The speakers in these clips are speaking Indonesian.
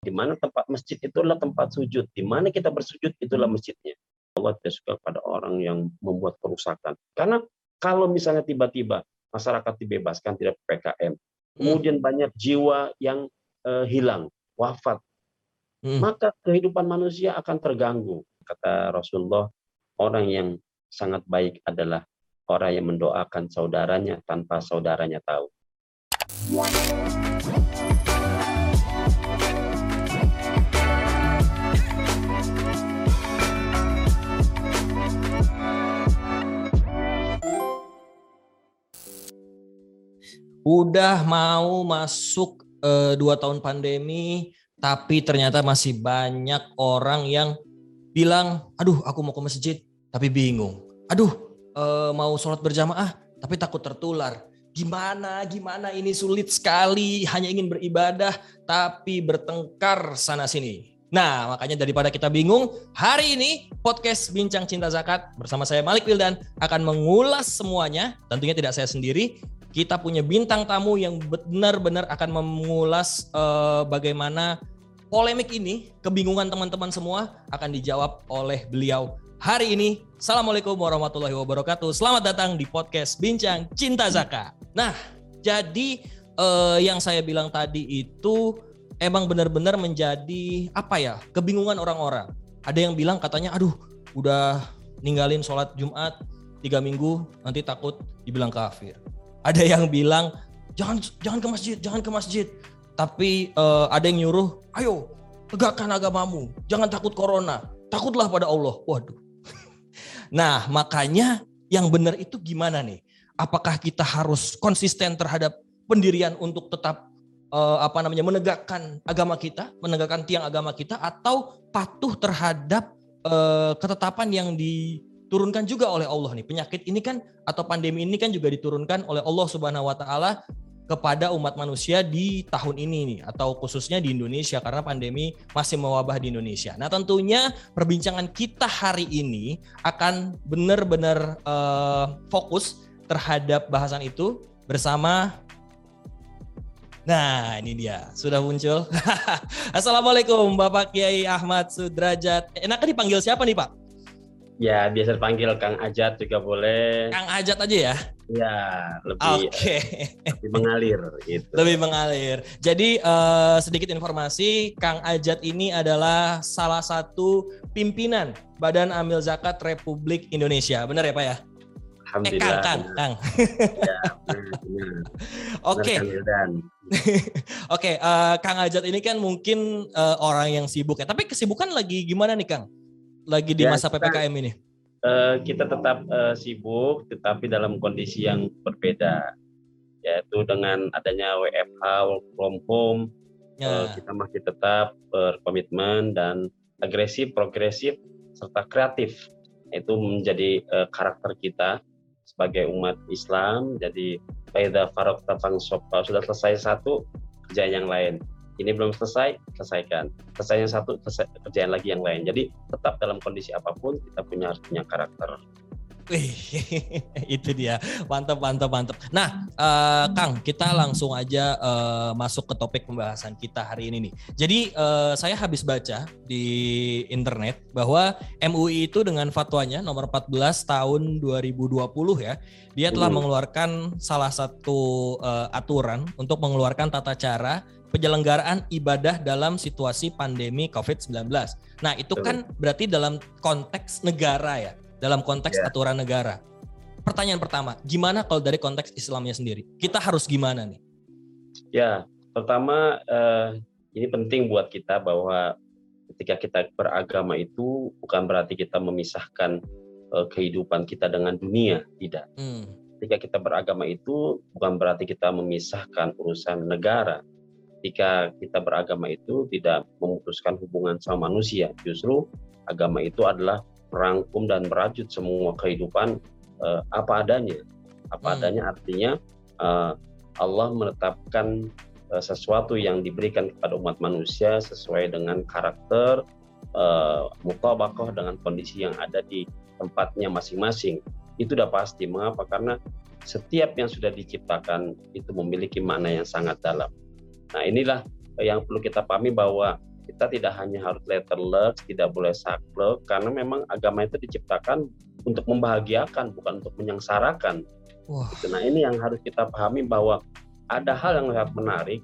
Di mana tempat masjid itulah tempat sujud. Di mana kita bersujud itulah masjidnya. Allah tidak suka pada orang yang membuat kerusakan. Karena kalau misalnya tiba-tiba masyarakat dibebaskan tidak PPKM, hmm. kemudian banyak jiwa yang uh, hilang, wafat, hmm. maka kehidupan manusia akan terganggu. Kata Rasulullah, orang yang sangat baik adalah orang yang mendoakan saudaranya tanpa saudaranya tahu. Udah mau masuk uh, dua tahun pandemi, tapi ternyata masih banyak orang yang bilang, aduh aku mau ke masjid, tapi bingung. Aduh uh, mau sholat berjamaah, tapi takut tertular. Gimana, gimana ini sulit sekali, hanya ingin beribadah, tapi bertengkar sana-sini. Nah, makanya daripada kita bingung, hari ini podcast Bincang Cinta Zakat bersama saya Malik Wildan akan mengulas semuanya. Tentunya tidak saya sendiri, kita punya bintang tamu yang benar-benar akan mengulas uh, bagaimana polemik ini, kebingungan teman-teman semua akan dijawab oleh beliau hari ini. Assalamualaikum warahmatullahi wabarakatuh. Selamat datang di podcast Bincang Cinta Zaka. Nah, jadi uh, yang saya bilang tadi itu emang benar-benar menjadi apa ya? Kebingungan orang-orang. Ada yang bilang katanya, aduh, udah ninggalin sholat Jumat tiga minggu nanti takut dibilang kafir ada yang bilang jangan jangan ke masjid, jangan ke masjid. Tapi uh, ada yang nyuruh, ayo tegakkan agamamu, jangan takut corona, takutlah pada Allah. Waduh. nah, makanya yang benar itu gimana nih? Apakah kita harus konsisten terhadap pendirian untuk tetap uh, apa namanya menegakkan agama kita, menegakkan tiang agama kita atau patuh terhadap uh, ketetapan yang di diturunkan juga oleh Allah nih. Penyakit ini kan atau pandemi ini kan juga diturunkan oleh Allah Subhanahu wa taala kepada umat manusia di tahun ini nih atau khususnya di Indonesia karena pandemi masih mewabah di Indonesia. Nah, tentunya perbincangan kita hari ini akan benar-benar uh, fokus terhadap bahasan itu bersama Nah, ini dia, sudah muncul. Assalamualaikum Bapak Kiai Ahmad Sudrajat. Enaknya dipanggil siapa nih, Pak? Ya, biasa dipanggil Kang Ajat juga boleh. Kang Ajat aja ya? Ya, lebih, okay. lebih mengalir gitu. Lebih mengalir. Jadi uh, sedikit informasi, Kang Ajat ini adalah salah satu pimpinan Badan Amil Zakat Republik Indonesia. Benar ya Pak ya? Alhamdulillah. Eh, Kang, Kang, Kang. ya, Oke. Oke, uh, Kang Ajat ini kan mungkin uh, orang yang sibuk ya. Tapi kesibukan lagi gimana nih Kang? Lagi di ya, masa ppkm ini? Uh, kita tetap uh, sibuk, tetapi dalam kondisi yang berbeda, yaitu dengan adanya WFH (work from home), ya. uh, kita masih tetap berkomitmen dan agresif, progresif, serta kreatif. Itu menjadi uh, karakter kita sebagai umat Islam. Jadi, Faida Farok Tafang Sopa sudah selesai satu, kerja yang lain ini belum selesai, selesaikan. Selesai yang satu, selesai, kerjaan lagi yang lain. Jadi tetap dalam kondisi apa pun kita punya harus punya karakter. Wih, itu dia. Mantap, mantap, mantap. Nah, uh, Kang, kita langsung aja uh, masuk ke topik pembahasan kita hari ini nih. Jadi, uh, saya habis baca di internet bahwa MUI itu dengan fatwanya nomor 14 tahun 2020 ya, dia telah hmm. mengeluarkan salah satu uh, aturan untuk mengeluarkan tata cara penyelenggaraan ibadah dalam situasi pandemi COVID-19. Nah, itu kan berarti dalam konteks negara ya, dalam konteks yeah. aturan negara. Pertanyaan pertama, gimana kalau dari konteks Islamnya sendiri? Kita harus gimana nih? Ya, pertama eh, ini penting buat kita bahwa ketika kita beragama itu bukan berarti kita memisahkan eh, kehidupan kita dengan dunia, tidak. Hmm. Ketika kita beragama itu bukan berarti kita memisahkan urusan negara, ketika kita beragama itu tidak memutuskan hubungan sama manusia. Justru agama itu adalah merangkum dan merajut semua kehidupan uh, apa adanya. Apa hmm. adanya artinya uh, Allah menetapkan uh, sesuatu yang diberikan kepada umat manusia sesuai dengan karakter uh, mutabakoh dengan kondisi yang ada di tempatnya masing-masing. Itu sudah pasti. Mengapa? Karena setiap yang sudah diciptakan itu memiliki makna yang sangat dalam Nah inilah yang perlu kita pahami bahwa kita tidak hanya harus letterless, tidak boleh saklek, karena memang agama itu diciptakan untuk membahagiakan, bukan untuk menyengsarakan. Wah. Gitu. Nah ini yang harus kita pahami bahwa ada hal yang sangat menarik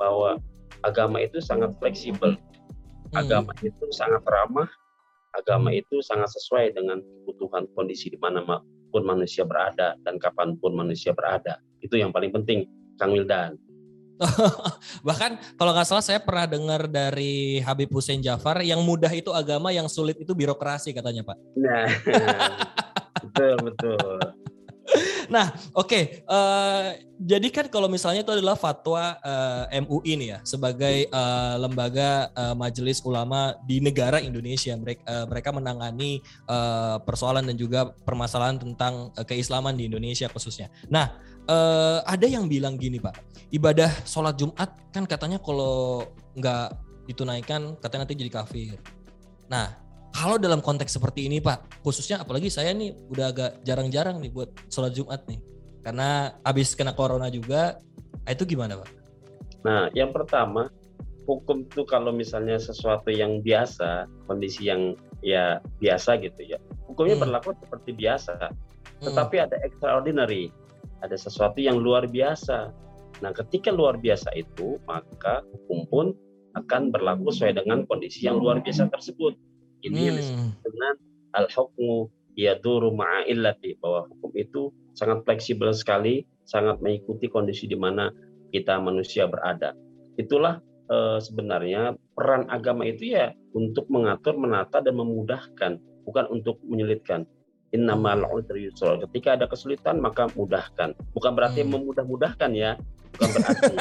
bahwa agama itu sangat fleksibel, hmm. agama itu sangat ramah, agama hmm. itu sangat sesuai dengan kebutuhan kondisi di mana pun manusia berada dan kapan pun manusia berada. Itu yang paling penting, Kang Wildan. Bahkan kalau nggak salah saya pernah dengar dari Habib Hussein Jafar yang mudah itu agama, yang sulit itu birokrasi katanya Pak. Nah, betul betul. Nah, oke. Okay. Uh, eh, jadi kan kalau misalnya itu adalah fatwa uh, eh, MUI nih ya sebagai uh, lembaga uh, majelis ulama di negara Indonesia. Mereka uh, mereka menangani uh, persoalan dan juga permasalahan tentang uh, keislaman di Indonesia khususnya. Nah, uh, ada yang bilang gini Pak, ibadah sholat Jumat kan katanya kalau nggak ditunaikan katanya nanti jadi kafir. Nah, kalau dalam konteks seperti ini Pak, khususnya apalagi saya nih udah agak jarang-jarang nih buat sholat Jumat nih. Karena habis kena corona juga, ah, itu gimana Pak? Nah yang pertama, hukum itu kalau misalnya sesuatu yang biasa, kondisi yang ya biasa gitu ya, hukumnya hmm. berlaku seperti biasa. Hmm. Tetapi hmm. ada extraordinary, ada sesuatu yang luar biasa. Nah ketika luar biasa itu, maka hukum pun akan berlaku sesuai dengan kondisi yang luar biasa tersebut. Ini hmm. yang disebut dengan al-hukmu yaduru ma'a illati bahwa hukum itu sangat fleksibel sekali, sangat mengikuti kondisi di mana kita manusia berada. Itulah e, sebenarnya peran agama itu ya untuk mengatur, menata dan memudahkan, bukan untuk menyulitkan. Innamal usri yusra. Ketika ada kesulitan maka mudahkan. Bukan berarti hmm. memudah-mudahkan ya. Bukan berarti.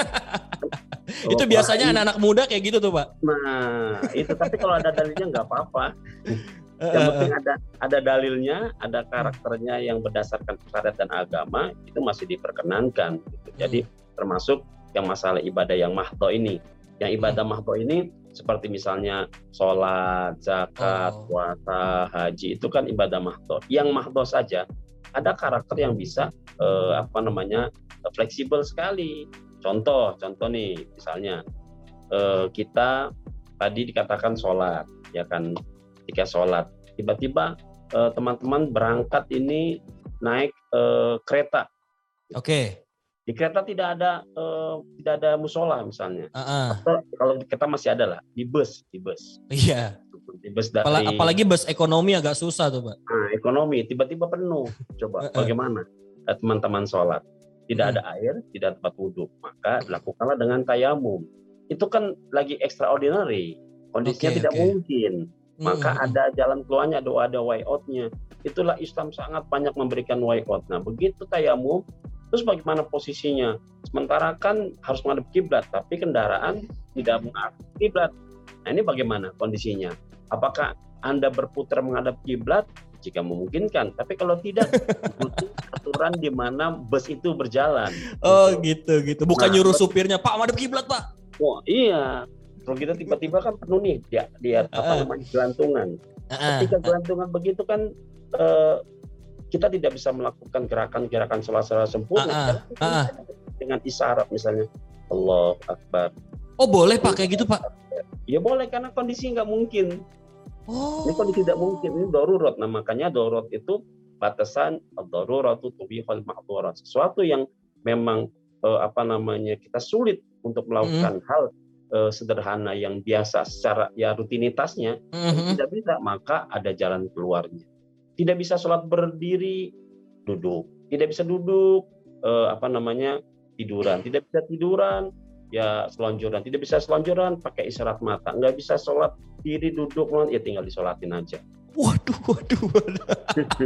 itu biasanya anak-anak muda kayak gitu tuh, Pak. Nah, itu tapi kalau ada dalilnya nggak apa-apa. Yang penting ada ada dalilnya, ada karakternya yang berdasarkan syariat dan agama itu masih diperkenankan. Gitu. Jadi hmm. termasuk yang masalah ibadah yang mahdo ini. Yang ibadah hmm. mahdo ini seperti misalnya sholat, zakat, oh. puasa, haji itu kan ibadah mahdo. Yang mahdo saja ada karakter yang bisa eh, apa namanya fleksibel sekali Contoh, contoh nih, misalnya eh, kita tadi dikatakan sholat, ya kan? Ketika sholat, tiba-tiba eh, teman-teman berangkat ini naik eh, kereta. Oke. Okay. Di kereta tidak ada eh, tidak ada musola misalnya. Uh -uh. Atau kalau kita masih ada lah di bus, di bus. Iya. Di bus dari, apalagi bus ekonomi agak susah tuh, Pak. Nah, ekonomi tiba-tiba penuh. Coba uh -uh. bagaimana eh, teman-teman sholat? tidak ada air, tidak tempat wudhu, maka lakukanlah dengan tayamum. Itu kan lagi extraordinary, kondisinya okay, tidak okay. mungkin. Maka hmm. ada jalan keluarnya, ada ada way out-nya. Itulah Islam sangat banyak memberikan way out. Nah, begitu tayamum, terus bagaimana posisinya? Sementara kan harus menghadap kiblat, tapi kendaraan tidak menghadap kiblat. Nah, ini bagaimana kondisinya? Apakah Anda berputar menghadap kiblat jika memungkinkan. Tapi kalau tidak, butuh aturan di mana bus itu berjalan. Oh gitu gitu. Bukan nah, nyuruh supirnya, Pak madep kiblat Pak. Oh iya. Kalau kita tiba-tiba kan penuh nih dia dia uh, apa namanya gelantungan. Uh, Ketika gelantungan begitu kan uh, kita tidak bisa melakukan gerakan-gerakan salah-salah sempurna uh, uh, uh, dengan isyarat misalnya Allah Akbar. Oh boleh pakai gitu Pak? Ya boleh karena kondisi nggak mungkin. Oh. Ini kondisi tidak mungkin, ini darurat. Nah makanya darurat itu batasan darurat itu ma'durat. Sesuatu yang memang eh, apa namanya kita sulit untuk melakukan mm. hal eh, sederhana yang biasa secara ya rutinitasnya mm-hmm. tidak bisa, maka ada jalan keluarnya. Tidak bisa sholat berdiri, duduk. Tidak bisa duduk, eh, apa namanya tiduran. Tidak bisa tiduran, ya selonjoran. Tidak bisa selonjoran pakai isyarat mata. Nggak bisa sholat diri duduk ya tinggal disolatin aja. Waduh waduh, waduh.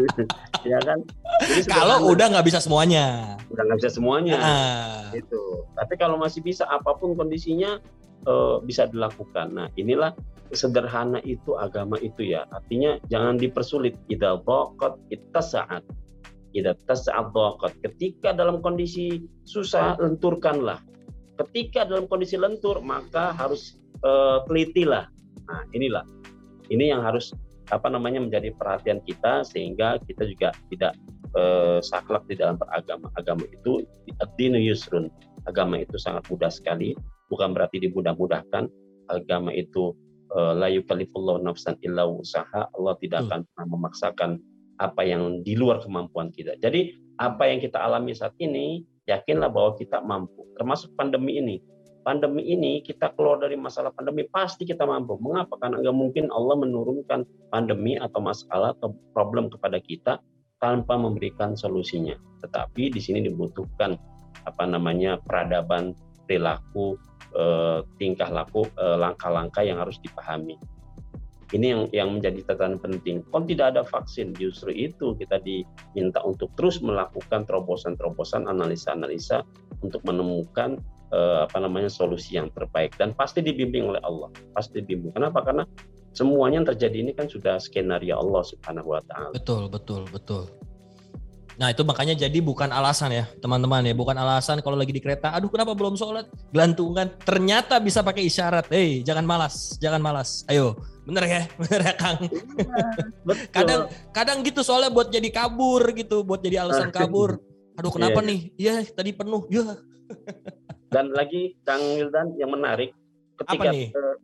ya kan? Kalau udah nggak bisa semuanya. Udah nggak bisa semuanya. Ah. itu tapi kalau masih bisa apa pun kondisinya uh, bisa dilakukan. Nah inilah sederhana itu agama itu ya artinya jangan dipersulit idal bokot kita saat idal saat bokot ketika dalam kondisi susah lenturkanlah Ketika dalam kondisi lentur, maka harus uh, telitilah. Nah, inilah. Ini yang harus apa namanya menjadi perhatian kita sehingga kita juga tidak uh, saklek di dalam beragama. Agama itu ad yusrun. Agama itu sangat mudah sekali, bukan berarti dimudah-mudahkan, agama itu la yukallifullahu nafsan illa usaha Allah tidak akan pernah memaksakan apa yang di luar kemampuan kita. Jadi apa yang kita alami saat ini yakinlah bahwa kita mampu termasuk pandemi ini pandemi ini kita keluar dari masalah pandemi pasti kita mampu. Mengapa? Karena nggak mungkin Allah menurunkan pandemi atau masalah atau problem kepada kita tanpa memberikan solusinya. Tetapi di sini dibutuhkan apa namanya peradaban perilaku eh, tingkah laku eh, langkah-langkah yang harus dipahami. Ini yang yang menjadi catatan penting. Kalau tidak ada vaksin, justru itu kita diminta untuk terus melakukan terobosan-terobosan, analisa-analisa untuk menemukan uh, apa namanya solusi yang terbaik. Dan pasti dibimbing oleh Allah. Pasti dibimbing. Kenapa? Karena semuanya yang terjadi ini kan sudah skenario Allah subhanahu wa taala. Betul betul betul Nah itu makanya jadi bukan alasan ya teman-teman ya. Bukan alasan kalau lagi di kereta aduh kenapa belum sholat? Gelantungan. Ternyata bisa pakai isyarat. Hei jangan malas jangan malas. Ayo. Bener ya? Bener ya Kang? Iya, kadang kadang gitu soalnya buat jadi kabur gitu buat jadi alasan kabur. Aduh kenapa yeah. nih? Iya tadi penuh. Ya Dan lagi Kang Wildan yang menarik ketika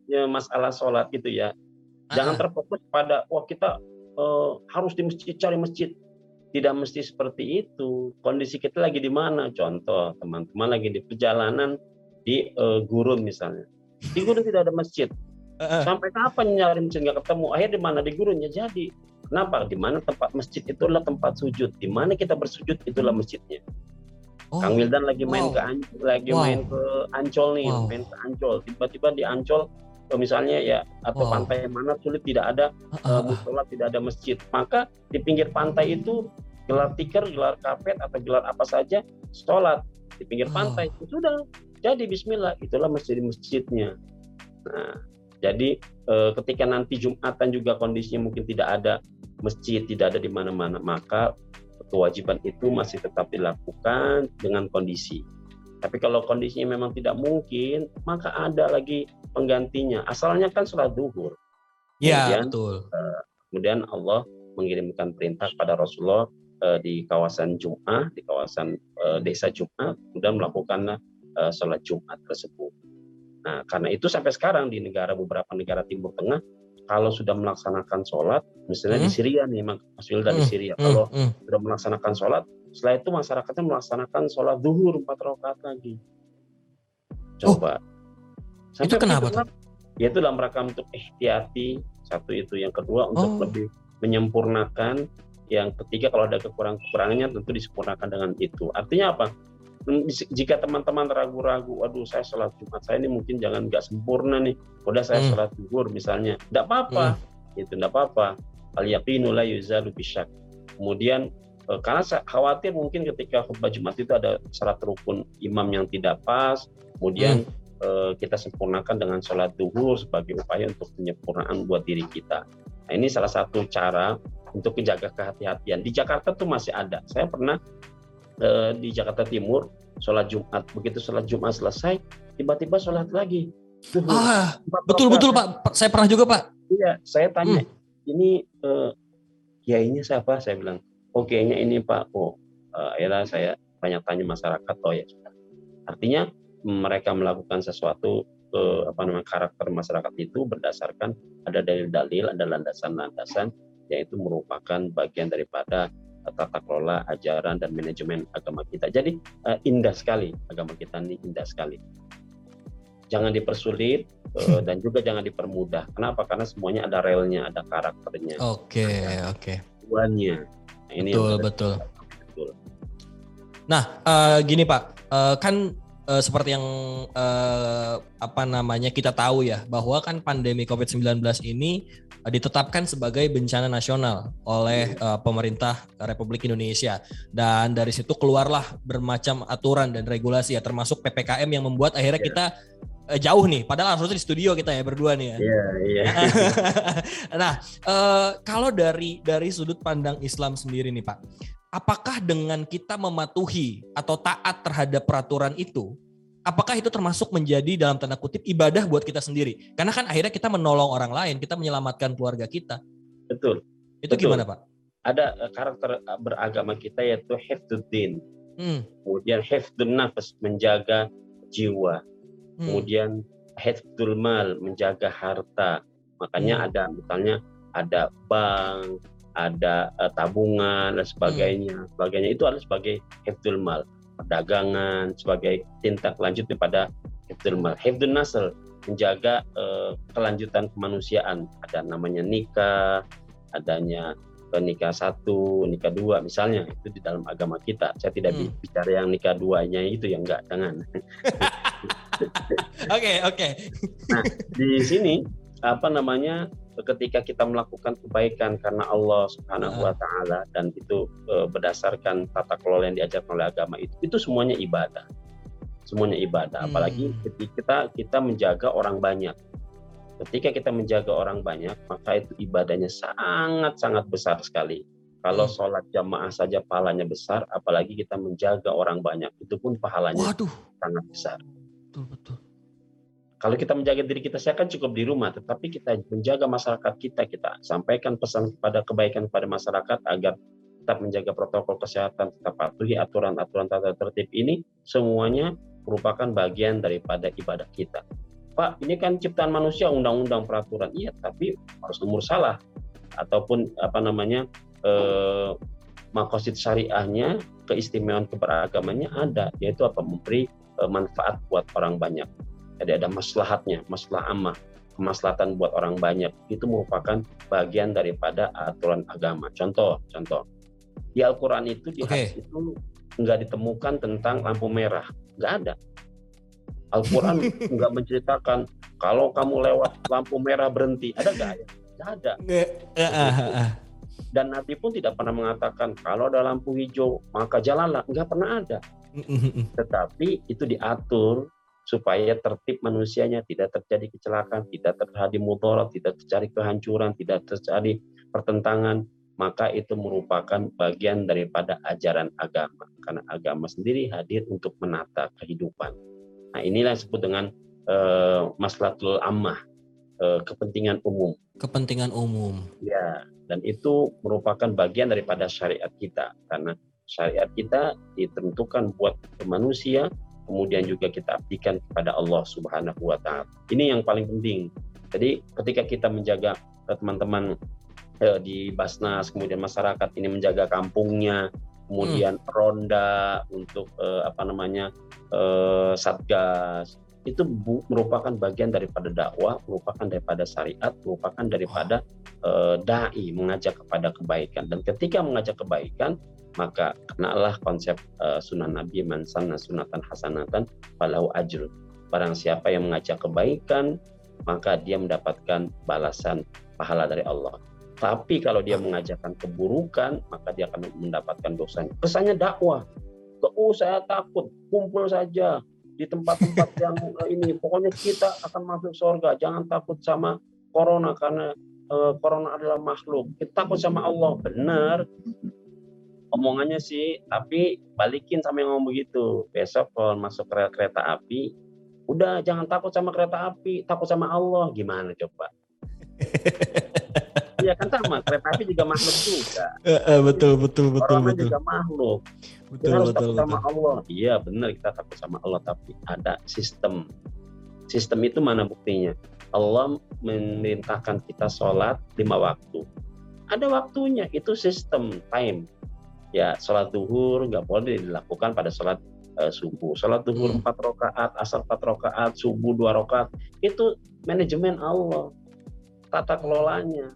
ya, masalah sholat gitu ya, uh-huh. jangan terfokus pada wah kita uh, harus di masjid cari masjid. Tidak mesti seperti itu. Kondisi kita lagi di mana? Contoh teman-teman lagi di perjalanan di uh, gurun misalnya. Di gurun tidak ada masjid. Sampai kapan nyari masjid nggak ketemu? Akhirnya di mana di gurunnya jadi. Kenapa? Di mana tempat masjid itu adalah tempat sujud. Di mana kita bersujud itulah masjidnya. Oh. Kang Wildan lagi main wow. ke Ancol, lagi wow. main ke Ancol nih, wow. main ke Ancol. Tiba-tiba di Ancol misalnya ya atau wow. pantai mana sulit tidak ada uh, uh, musola, tidak ada masjid. Maka di pinggir pantai itu gelar tikar, gelar kapet atau gelar apa saja sholat di pinggir pantai. Oh. Sudah jadi Bismillah itulah masjid-masjidnya. Nah, jadi eh, ketika nanti Jumatan juga kondisinya mungkin tidak ada masjid, tidak ada di mana-mana, maka kewajiban itu masih tetap dilakukan dengan kondisi. Tapi kalau kondisinya memang tidak mungkin, maka ada lagi penggantinya. Asalnya kan sholat duhur. Iya, betul. Uh, kemudian Allah mengirimkan perintah pada Rasulullah uh, di kawasan Jum'ah, di kawasan uh, desa Jum'ah, kemudian melakukan uh, sholat Jumat tersebut. Nah, karena itu sampai sekarang di negara beberapa negara Timur Tengah kalau sudah melaksanakan sholat, misalnya hmm. di Syria nih, Mas Wilda hmm. di Syria, hmm. kalau hmm. sudah melaksanakan sholat, setelah itu masyarakatnya melaksanakan sholat duhur empat rakaat lagi. Coba. Oh, itu kenapa? Ya itu dalam rangka untuk ikhtiati satu itu, yang kedua untuk oh. lebih menyempurnakan, yang ketiga kalau ada kekurangan-kekurangannya tentu disempurnakan dengan itu. Artinya apa? jika teman-teman ragu-ragu, waduh saya sholat Jumat saya ini mungkin jangan nggak sempurna nih, udah saya hmm. sholat zuhur misalnya, tidak apa-apa, hmm. itu tidak apa-apa. Al yaqinu la yuzalu bisyak. Kemudian karena saya khawatir mungkin ketika khutbah Jumat itu ada syarat rukun imam yang tidak pas, kemudian hmm. Eh, kita sempurnakan dengan sholat duhur sebagai upaya untuk penyempurnaan buat diri kita. Nah ini salah satu cara untuk menjaga kehati-hatian. Di Jakarta tuh masih ada. Saya pernah eh, di Jakarta Timur sholat Jumat begitu sholat Jumat selesai tiba-tiba sholat lagi ah betul betul pak saya pernah juga pak iya saya tanya hmm. ini eh, kiainya siapa saya bilang oh kiainya ini pak oh uh, saya banyak tanya masyarakat oh ya artinya mereka melakukan sesuatu ke eh, apa namanya karakter masyarakat itu berdasarkan ada dalil-dalil ada landasan-landasan yaitu merupakan bagian daripada tata kelola ajaran dan manajemen agama kita. Jadi uh, indah sekali agama kita ini indah sekali. Jangan dipersulit uh, dan juga jangan dipermudah. Kenapa? Karena semuanya ada relnya, ada karakternya. Oke, okay, oke. Okay. Tujuannya. Ini betul, betul. betul. Nah, uh, gini Pak, uh, kan uh, seperti yang uh, apa namanya kita tahu ya bahwa kan pandemi COVID-19 ini uh, ditetapkan sebagai bencana nasional oleh uh, pemerintah Republik Indonesia dan dari situ keluarlah bermacam aturan dan regulasi ya termasuk PPKM yang membuat akhirnya yeah. kita jauh nih padahal harusnya di studio kita ya berdua nih ya. Iya, iya. nah, uh, kalau dari dari sudut pandang Islam sendiri nih Pak, apakah dengan kita mematuhi atau taat terhadap peraturan itu, apakah itu termasuk menjadi dalam tanda kutip ibadah buat kita sendiri? Karena kan akhirnya kita menolong orang lain, kita menyelamatkan keluarga kita. Betul. Itu Betul. gimana Pak? Ada eh, karakter beragama kita yaitu hifduddin. Hmm. Kemudian hifdun nafas, menjaga jiwa. Hmm. Kemudian hifdzul mal, menjaga harta. Makanya Hmm. ada misalnya ada bank, ada eh, tabungan dan sebagainya. Sebagainya itu adalah sebagai hifdzul mal, perdagangan sebagai tindak lanjut daripada hifdzul mal. Hifdzul nasl menjaga eh, kelanjutan kemanusiaan. Ada namanya nikah, adanya nikah satu, nikah dua misalnya itu di dalam agama kita. Saya tidak Hmm. bicara yang nikah duanya itu yang enggak, jangan. Oke, oke. di sini apa namanya ketika kita melakukan kebaikan karena Allah Subhanahu wa taala dan itu eh, berdasarkan tata kelola yang diajarkan oleh agama itu itu semuanya ibadah. Semuanya ibadah, Hmm. apalagi ketika kita kita menjaga orang banyak. Ketika kita menjaga orang banyak, maka itu ibadahnya sangat-sangat besar sekali. Kalau Hmm. sholat jamaah saja pahalanya besar, apalagi kita menjaga orang banyak, itu pun pahalanya Waduh, sangat besar. Betul betul. Kalau kita menjaga diri kita, saya kan cukup di rumah, tetapi kita menjaga masyarakat kita, kita sampaikan pesan kepada kebaikan kepada masyarakat agar tetap menjaga protokol kesehatan, tetap patuhi aturan-aturan tata tertib ini, semuanya merupakan bagian daripada ibadah kita. Pak, ini kan ciptaan manusia, undang-undang peraturan, iya, tapi harus umur salah ataupun apa namanya eh, makosid syariahnya, keistimewaan keberagamannya ada, yaitu apa memberi manfaat buat orang banyak. Jadi ada maslahatnya, masalah amah, kemaslahatan buat orang banyak. Itu merupakan bagian daripada aturan agama. Contoh, contoh. Di Al-Quran itu, di hadis itu nggak ditemukan tentang lampu merah. Nggak ada. Al-Quran nggak menceritakan kalau kamu lewat lampu merah berhenti. Ada nggak? ya? Nggak ada. Ah, ah. Dan Nabi pun tidak pernah mengatakan kalau ada lampu hijau maka jalanlah. Nggak pernah ada. Tetapi itu diatur supaya tertib manusianya tidak terjadi kecelakaan, tidak terjadi mudarat, tidak terjadi kehancuran, tidak terjadi pertentangan, maka itu merupakan bagian daripada ajaran agama. Karena agama sendiri hadir untuk menata kehidupan. Nah inilah yang disebut dengan eh, maslahatul ammah, eh, kepentingan umum. Kepentingan umum. Ya, dan itu merupakan bagian daripada syariat kita karena syariat kita ditentukan buat manusia, kemudian juga kita abdikan kepada Allah Subhanahu wa taala. Ini yang paling penting. Jadi ketika kita menjaga eh, teman-teman eh, di Basnas, kemudian masyarakat ini menjaga kampungnya, kemudian ronda untuk eh, apa namanya eh, satgas itu bu- merupakan bagian daripada dakwah, merupakan daripada syariat, merupakan daripada eh, dai mengajak kepada kebaikan. Dan ketika mengajak kebaikan, maka kenalah konsep eh, sunnah Nabi man sanna sunatan hasanatan falahu ajr. Barang siapa yang mengajak kebaikan, maka dia mendapatkan balasan pahala dari Allah. Tapi kalau dia mengajarkan keburukan, maka dia akan mendapatkan dosanya. Kesannya dakwah. Oh, saya takut, kumpul saja di tempat-tempat yang eh, ini. Pokoknya kita akan masuk surga. Jangan takut sama corona karena eh, corona adalah makhluk. Kita takut sama Allah. Benar. Omongannya sih, tapi balikin sama yang ngomong begitu. Besok kalau masuk kere- kereta api, udah jangan takut sama kereta api, takut sama Allah. Gimana coba? Iya kan sama, kereta api juga makhluk juga. Eh, betul betul betul Orang betul juga makhluk. Kita betul harus betul takut sama betul. Allah. Iya benar kita takut sama Allah, tapi ada sistem. Sistem itu mana buktinya? Allah memerintahkan kita sholat lima waktu. Ada waktunya, itu sistem time. Ya, sholat duhur nggak boleh dilakukan pada sholat eh, subuh. Sholat duhur Hmm. empat rakaat, asar empat rakaat, subuh dua rakaat. Itu manajemen Allah, tata kelolanya.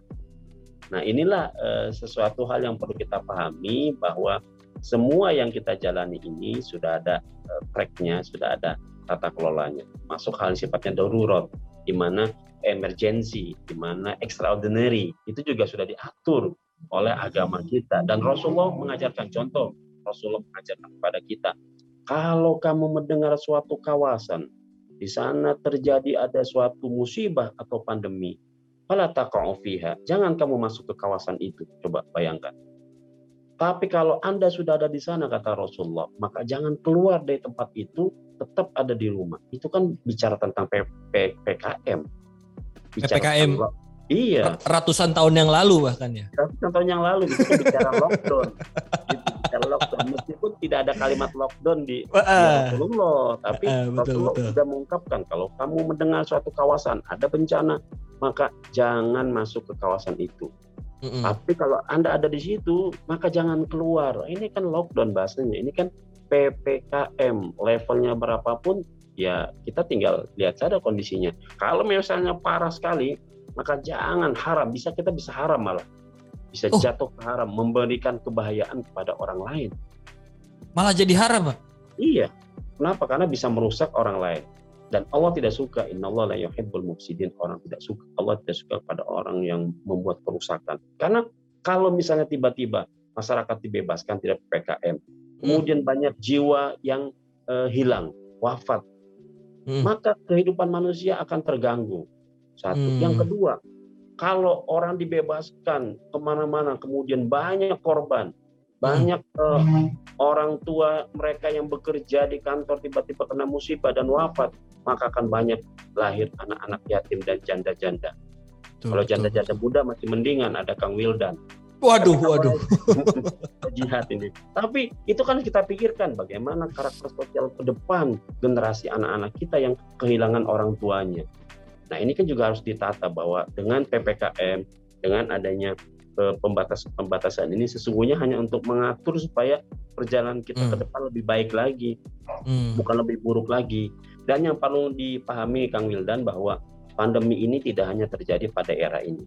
Nah inilah eh, sesuatu hal yang perlu kita pahami bahwa semua yang kita jalani ini sudah ada eh, tracknya, sudah ada tata kelolanya. Masuk hal sifatnya darurat, di mana emergency, di mana extraordinary, itu juga sudah diatur oleh agama kita. Dan Rasulullah mengajarkan contoh, Rasulullah mengajarkan kepada kita, kalau kamu mendengar suatu kawasan, di sana terjadi ada suatu musibah atau pandemi, fala fiha. Jangan kamu masuk ke kawasan itu. Coba bayangkan. Tapi kalau Anda sudah ada di sana, kata Rasulullah, maka jangan keluar dari tempat itu, tetap ada di rumah. Itu kan bicara tentang P- P- PKM. PPKM. tentang- Iya, Ratusan tahun yang lalu bahkan ya. ratusan tahun yang lalu kan bicara lockdown. Itu bicara lockdown. meskipun tidak ada kalimat lockdown di, Rasulullah, tapi Ah, betul, Rasulullah betul. sudah mengungkapkan kalau kamu mendengar suatu kawasan ada bencana, maka jangan masuk ke kawasan itu. Mm-mm. Tapi kalau Anda ada di situ, maka jangan keluar. Ini kan lockdown bahasanya. Ini kan PPKM. Levelnya berapapun, ya kita tinggal lihat saja kondisinya. Kalau misalnya parah sekali, maka jangan haram. Bisa kita bisa haram malah. Bisa Oh. jatuh ke haram, memberikan kebahayaan kepada orang lain. Malah jadi haram, Pak. Iya. Kenapa? Karena bisa merusak orang lain. Dan Allah tidak suka. Inna Allah la yuhibbul mufsidin. Orang tidak suka. Allah tidak suka pada orang yang membuat kerusakan. Karena kalau misalnya tiba-tiba masyarakat dibebaskan tidak PPKM, kemudian banyak jiwa yang eh, hilang, wafat, Mm. maka kehidupan manusia akan terganggu. Satu. Hmm. Yang kedua, kalau orang dibebaskan ke mana-mana, kemudian banyak korban, banyak eh, orang tua mereka yang bekerja di kantor tiba-tiba kena musibah dan wafat, maka akan banyak lahir anak-anak yatim dan janda-janda. Kalau janda-janda muda masih mendingan ada Kang Wildan. Waduh, waduh. jihad ini. Tapi itu kan kita pikirkan bagaimana karakter sosial ke depan generasi anak-anak kita yang kehilangan orang tuanya. Nah ini kan juga harus ditata bahwa dengan ppkm, dengan adanya eh, pembatas-pembatasan ini sesungguhnya hanya untuk mengatur supaya perjalanan kita Hmm. ke depan lebih baik lagi, Mm. bukan lebih buruk lagi. Dan yang perlu dipahami Kang Wildan bahwa pandemi ini tidak hanya terjadi pada era ini.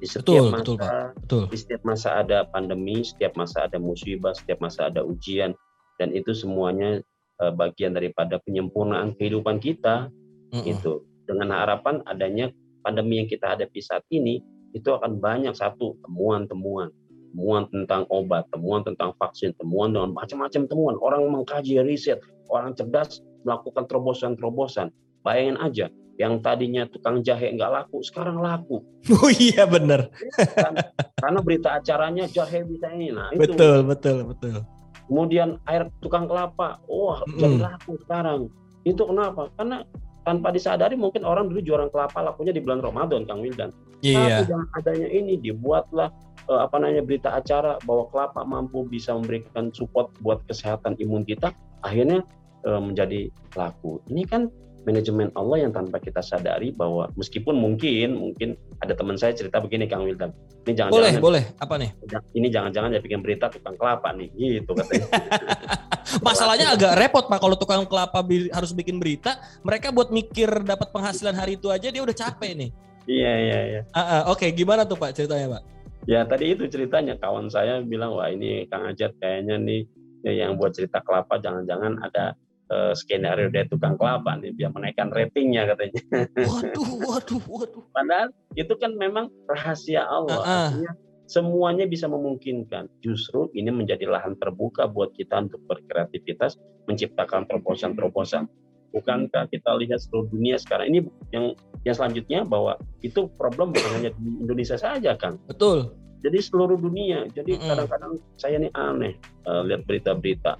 Di setiap Betul, masa betul, Pak. Betul. di setiap masa ada pandemi, setiap masa ada musibah, setiap masa ada ujian, dan itu semuanya eh, bagian daripada penyempurnaan kehidupan kita. Mm-mm. Itu dengan harapan adanya pandemi yang kita hadapi saat ini itu akan banyak satu temuan-temuan, temuan tentang obat, temuan tentang vaksin, temuan dengan macam-macam temuan. Orang mengkaji riset, orang cerdas melakukan terobosan-terobosan. Bayangin aja, yang tadinya tukang jahe nggak laku, sekarang laku. Oh iya benar. Kan? Karena berita acaranya jahe bisa ini. Nah, itu. Betul, betul, betul. Kemudian air tukang kelapa, wah Mm-mm. jadi laku sekarang. Itu kenapa? Karena tanpa disadari mungkin orang dulu jualan kelapa lakunya di bulan Ramadan, Kang Wildan. Iya. Tapi dengan adanya ini dibuatlah eh, apa namanya berita acara bahwa kelapa mampu bisa memberikan support buat kesehatan imun kita, akhirnya eh, menjadi laku. Ini kan manajemen Allah yang tanpa kita sadari bahwa meskipun mungkin mungkin ada teman saya cerita begini Kang Wildan. Ini jangan Boleh, boleh. Apa nih? ini jangan-jangan ya bikin berita tukang kelapa nih gitu katanya. Masalahnya agak repot Pak kalau tukang kelapa bi- harus bikin berita, mereka buat mikir dapat penghasilan hari itu aja dia udah capek nih. iya iya iya. Ah, ah, Oke, gimana tuh Pak ceritanya Pak? Ya tadi itu ceritanya kawan saya bilang wah ini Kang Ajat kayaknya nih ya, yang buat cerita kelapa jangan-jangan ada eh, skenario dari tukang kelapa nih biar menaikkan ratingnya katanya. Waduh, waduh, waduh. Padahal itu kan memang rahasia Allah. Ah, ah. Artinya semuanya bisa memungkinkan. Justru ini menjadi lahan terbuka buat kita untuk berkreativitas, menciptakan terobosan-terobosan. Bukankah kita lihat seluruh dunia sekarang ini yang yang selanjutnya bahwa itu problem bukan hanya di Indonesia saja kan. Betul. Jadi seluruh dunia. Jadi Mm-mm. kadang-kadang saya ini aneh eh, lihat berita-berita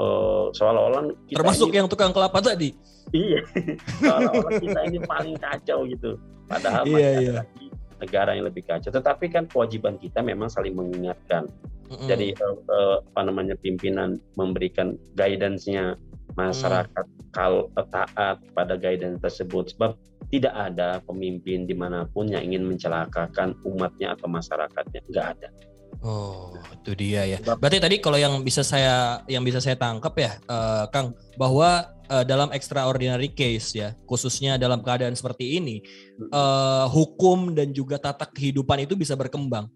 Eh, seolah-olah kita Termasuk ini, yang tukang kelapa tadi. iya seolah-olah kita ini paling kacau gitu. Padahal Iya, masih ada iya. lagi negara yang lebih kacau. Tetapi kan kewajiban kita memang saling mengingatkan. Mm-mm. Jadi eh, eh, apa namanya pimpinan memberikan guidance-nya masyarakat kal eh, taat pada guidance tersebut sebab tidak ada pemimpin di mana pun yang ingin mencelakakan umatnya atau masyarakatnya nggak ada Oh, itu dia ya. Berarti tadi kalau yang bisa saya yang bisa saya tangkap ya, eh, Kang, bahwa eh, dalam extraordinary case ya, khususnya dalam keadaan seperti ini, eh, hukum dan juga tata kehidupan itu bisa berkembang.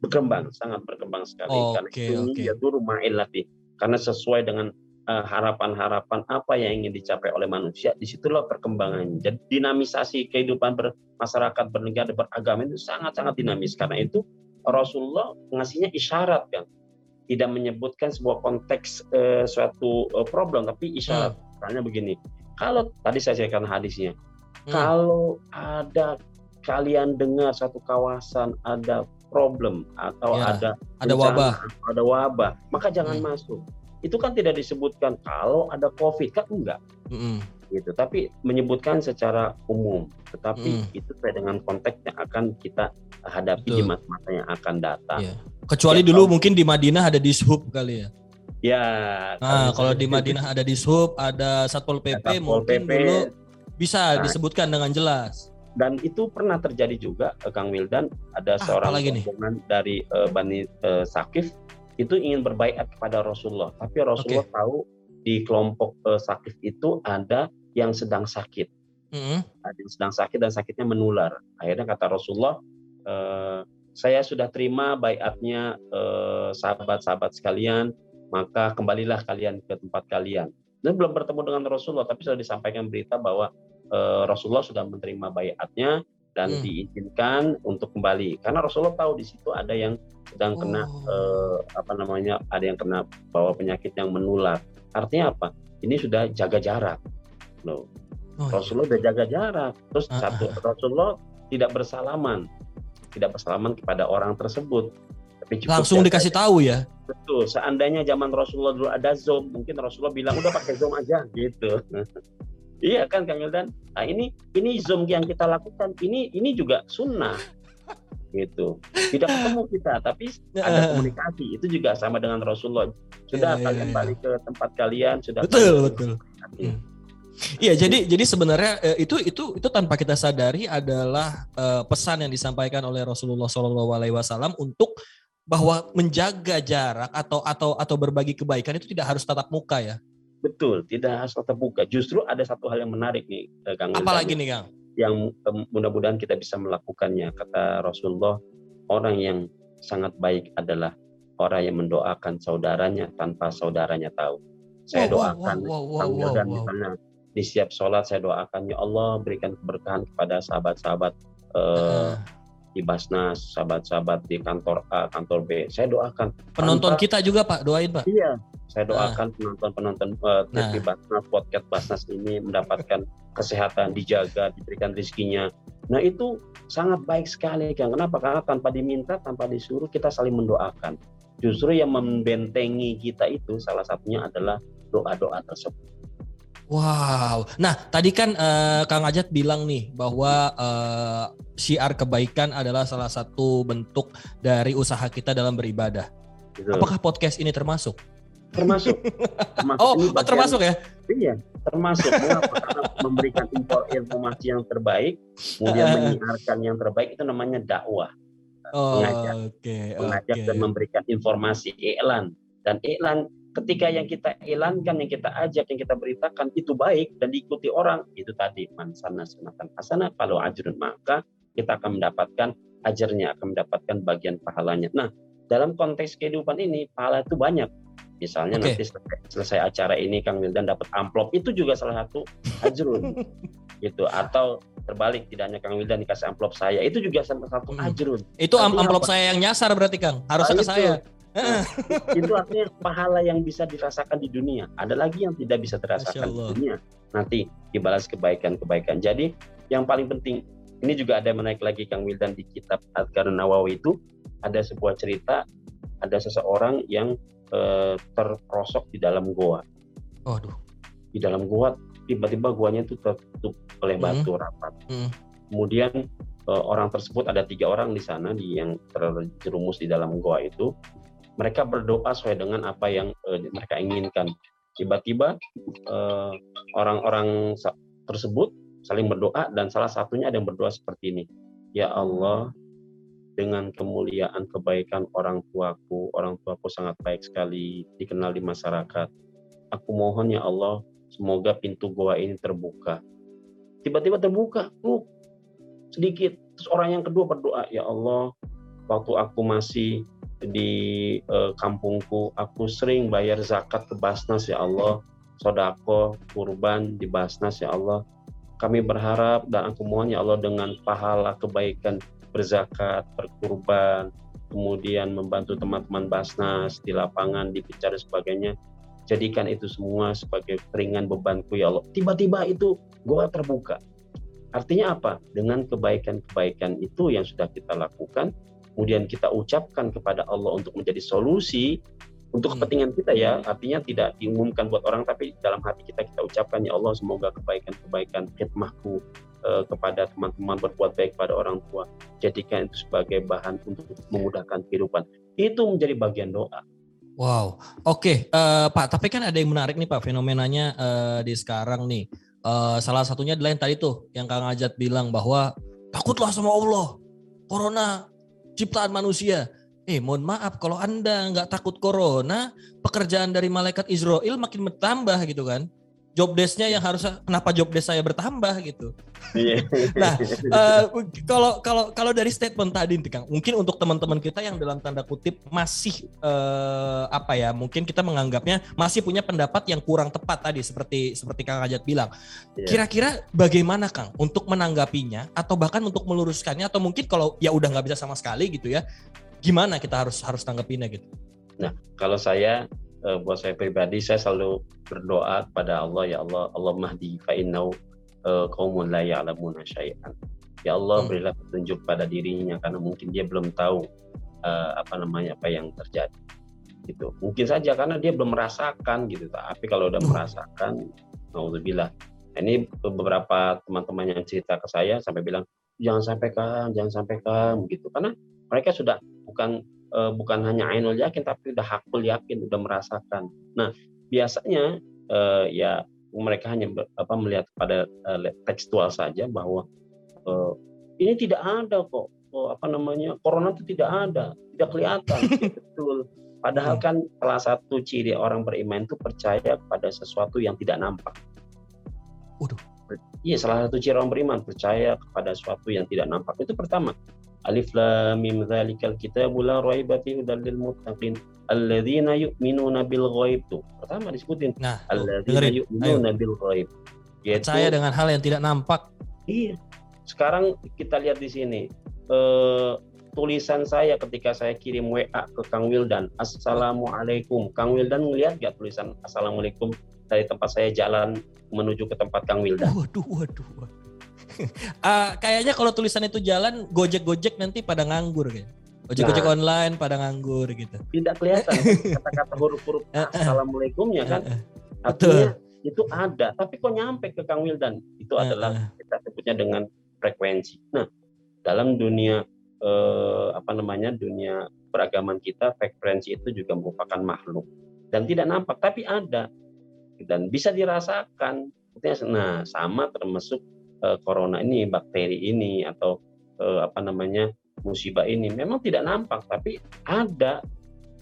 berkembang sangat berkembang sekali. Karena Oke, itu ya turun latih karena sesuai dengan harapan-harapan apa yang ingin dicapai oleh manusia di situlah perkembangannya jadi dinamisasi kehidupan bermasyarakat bernegara beragama itu sangat-sangat dinamis. Karena itu Rasulullah ngasihnya isyarat kan tidak menyebutkan sebuah konteks eh, suatu eh, problem tapi isyarat misalnya begini kalau tadi saya ceritakan hadisnya Hmm. kalau ada kalian dengar satu kawasan ada problem atau Ya, ada Ada bencana, wabah. ada wabah, maka jangan Hmm. masuk. Itu kan tidak disebutkan kalau ada COVID kan enggak Mm-mm. Gitu, tapi menyebutkan secara umum. Tetapi Hmm. itu sesuai dengan konteks yang akan kita hadapi di Betul. masa-masa yang akan datang. Iya. Kecuali Ya, dulu kalau- mungkin di Madinah ada dishub kali ya. Ya. Nah, kalau di Madinah ada di sub, ada Satpol PP, Satpol mungkin PP. dulu bisa Nah. disebutkan dengan jelas. dan itu pernah terjadi juga eh, Kang Wildan ada Ah, seorang rombongan dari eh, Bani eh, Sakif itu ingin berbaiat kepada Rasulullah tapi Rasulullah tahu di kelompok eh, Sakif itu ada yang sedang sakit. Mm-mm. ada yang sedang sakit dan sakitnya menular. Akhirnya kata Rasulullah eh, saya sudah terima baiatnya eh, sahabat-sahabat sekalian maka kembalilah kalian ke tempat kalian. Dan belum bertemu dengan Rasulullah tapi sudah disampaikan berita bahwa eh, Rasulullah sudah menerima baiatnya dan Hmm. diizinkan untuk kembali. Karena Rasulullah tahu di situ ada yang sedang kena Oh. eh, apa namanya ada yang kena bawa penyakit yang menular. Artinya apa? Ini sudah jaga jarak loh Oh, iya. Rasulullah udah jaga jarak. Terus Ah, satu Rasulullah tidak bersalaman, tidak bersalaman kepada orang tersebut. Tapi Langsung jaga dikasih tahu ya. Betul. Seandainya zaman Rasulullah dulu ada Zoom, mungkin Rasulullah bilang udah pakai Zoom aja gitu. iya kan Kang Yildan? Nah ini ini Zoom yang kita lakukan ini ini juga sunnah gitu. Tidak ketemu kita, tapi ada komunikasi. Itu juga sama dengan Rasulullah. Sudah Iya, iya, kalian iya. balik ke tempat kalian, sudah Betul, kalian betul. Iya, jadi jadi sebenarnya eh, itu itu itu tanpa kita sadari adalah eh, pesan yang disampaikan oleh Rasulullah Shallallahu Alaihi Wasallam untuk bahwa menjaga jarak atau atau atau berbagi kebaikan itu tidak harus tatap muka ya. Betul, tidak harus tetap buka. Justru ada satu hal yang menarik nih, eh, Kang. Apalagi nih Kang? Yang mudah-mudahan kita bisa melakukannya. Kata Rasulullah, orang yang sangat baik adalah orang yang mendoakan saudaranya tanpa saudaranya tahu. Saya Wow, wow, doakan, wow, wow, Kang wow, Wildan, wow. misalnya di setiap sholat saya doakan, ya Allah berikan keberkahan kepada sahabat-sahabat eh, Eh, di Basnas, sahabat-sahabat di kantor A, kantor B. Saya doakan. penonton tanpa- kita juga Pak, doain Pak. Iya, saya doakan penonton-penonton uh, Nah. TV Basnas, podcast Basnas ini mendapatkan kesehatan, dijaga, diberikan rezekinya. Nah itu sangat baik sekali kan. Kenapa? Karena tanpa diminta, tanpa disuruh, kita saling mendoakan. Justru yang membentengi kita itu salah satunya adalah doa-doa tersebut. Wow. Nah, tadi kan eh, Kang Ajat bilang nih bahwa eh, syiar kebaikan adalah salah satu bentuk dari usaha kita dalam beribadah. Gitu. Apakah podcast ini termasuk? Termasuk. termasuk Oh, ini oh, bagian- termasuk ya? Iya, termasuk Mengapa? Karena memberikan info- informasi yang terbaik, kemudian menyiarkan yang terbaik itu namanya dakwah. Oh, Mengajak. Oke, mengajak oke. dan memberikan informasi iklan dan iklan ketika yang kita iklankan yang kita ajak yang kita beritakan itu baik dan diikuti orang itu tadi man sana sunatan hasanah kalau ajrun maka kita akan mendapatkan ajarnya akan mendapatkan bagian pahalanya nah dalam konteks kehidupan ini pahala itu banyak misalnya Oke. nanti selesai, selesai acara ini Kang Wildan dapat amplop itu juga salah satu ajrun gitu atau terbalik tidak hanya Kang Wildan dikasih amplop saya itu juga salah satu Hmm. ajrun Itu am- amplop apa? saya yang nyasar berarti Kang. Harusnya Ah, ke itu. saya. Nah, itu artinya pahala yang bisa dirasakan di dunia. Ada lagi yang tidak bisa dirasakan di dunia. Nanti dibalas kebaikan-kebaikan. Jadi yang paling penting ini juga ada yang menaik lagi Kang Wildan di kitab Adkar Nawawi itu ada sebuah cerita ada seseorang yang eh, terperosok di dalam goa. Waduh. Di dalam goa tiba-tiba goanya itu tertutup oleh Hmm. batu rapat. Hmm. Kemudian eh, orang tersebut ada tiga orang di sana di yang terjerumus di dalam goa itu mereka berdoa sesuai dengan apa yang eh, mereka inginkan. Tiba-tiba eh, orang-orang tersebut saling berdoa dan salah satunya ada yang berdoa seperti ini. Ya Allah, dengan kemuliaan kebaikan orang tuaku, orang tuaku sangat baik sekali, dikenal di masyarakat. Aku mohon ya Allah, semoga pintu goa ini terbuka. Tiba-tiba terbuka, uh, sedikit. Terus orang yang kedua berdoa, ya Allah, waktu aku masih di eh, kampungku, aku sering bayar zakat ke Basnas ya Allah, sodako, kurban di Basnas ya Allah. Kami berharap dan aku mohon ya Allah dengan pahala kebaikan berzakat, berkurban, kemudian membantu teman-teman Basnas di lapangan, di sebagainya. Jadikan itu semua sebagai ringan bebanku ya Allah. Tiba-tiba itu gua terbuka. Artinya apa? Dengan kebaikan-kebaikan itu yang sudah kita lakukan, kemudian kita ucapkan kepada Allah untuk menjadi solusi untuk Hmm. kepentingan kita ya. Artinya tidak diumumkan buat orang, tapi dalam hati kita kita ucapkan ya Allah semoga kebaikan-kebaikan khidmahku eh, kepada teman-teman berbuat baik pada orang tua. Jadikan itu sebagai bahan untuk memudahkan kehidupan. Itu menjadi bagian doa. Wow, oke okay. uh, Pak. Tapi kan ada yang menarik nih Pak fenomenanya uh, di sekarang nih. Uh, salah satunya adalah yang tadi tuh yang Kang Ajat bilang bahwa takutlah sama Allah. Corona ciptaan manusia. Eh, mohon maaf kalau Anda nggak takut corona, pekerjaan dari malaikat Israel makin bertambah gitu kan job desknya yang harusnya kenapa job desk saya bertambah gitu. Iya. nah, uh, kalau kalau kalau dari statement tadi Kang, mungkin untuk teman-teman kita yang dalam tanda kutip masih uh, apa ya, mungkin kita menganggapnya masih punya pendapat yang kurang tepat tadi seperti seperti Kang Ajat bilang. Iya. Kira-kira bagaimana Kang untuk menanggapinya atau bahkan untuk meluruskannya atau mungkin kalau ya udah nggak bisa sama sekali gitu ya, gimana kita harus harus tanggapinnya gitu? Nah, kalau saya uh, buat saya pribadi saya selalu berdoa kepada Allah ya Allah Allah mahdi fa innau uh, qaumun la ya'lamuna syai'an. Ya Allah hmm. berilah petunjuk pada dirinya karena mungkin dia belum tahu uh, apa namanya apa yang terjadi. Gitu. Mungkin saja karena dia belum merasakan gitu. Tapi kalau udah hmm. merasakan naudzubillah. Nah, ini beberapa teman-teman yang cerita ke saya sampai bilang jangan sampaikan, jangan sampaikan gitu. Karena mereka sudah bukan uh, bukan hanya ainul yakin tapi udah hakul yakin udah merasakan nah biasanya uh, ya mereka hanya ber, apa melihat pada uh, tekstual saja bahwa uh, ini tidak ada kok oh, apa namanya corona itu tidak ada tidak kelihatan betul padahal kan salah satu ciri orang beriman itu percaya pada sesuatu yang tidak nampak Waduh. Iya, salah satu ciri orang beriman percaya kepada sesuatu yang tidak nampak. Itu pertama. Alif lam mim dzalikal kitabu la raiba fihi hudal lil muttaqin alladzina yu'minuna bil ghaib tuh. Pertama disebutin. Nah, alladzina yu'minuna bil ghaib. Yaitu, Percaya dengan hal yang tidak nampak. Iya. Sekarang kita lihat di sini. Eh, tulisan saya ketika saya kirim WA ke Kang Wildan, Assalamualaikum. Kang Wildan ngelihat gak tulisan Assalamualaikum dari tempat saya jalan menuju ke tempat Kang Wildan? Waduh, waduh, waduh uh, kayaknya kalau tulisan itu jalan, gojek-gojek nanti pada nganggur gitu. Gojek-gojek nah, online pada nganggur gitu. Tidak kelihatan kata-kata huruf-huruf assalamualaikumnya kan. Artinya itu ada, tapi kok nyampe ke Kang Wildan? Itu adalah kita sebutnya dengan frekuensi. Nah, dalam dunia eh, apa namanya? dunia beragaman kita, frekuensi itu juga merupakan makhluk dan tidak nampak tapi ada dan bisa dirasakan. Nah, sama termasuk uh, corona ini, bakteri ini atau uh, apa namanya musibah ini memang tidak nampak tapi ada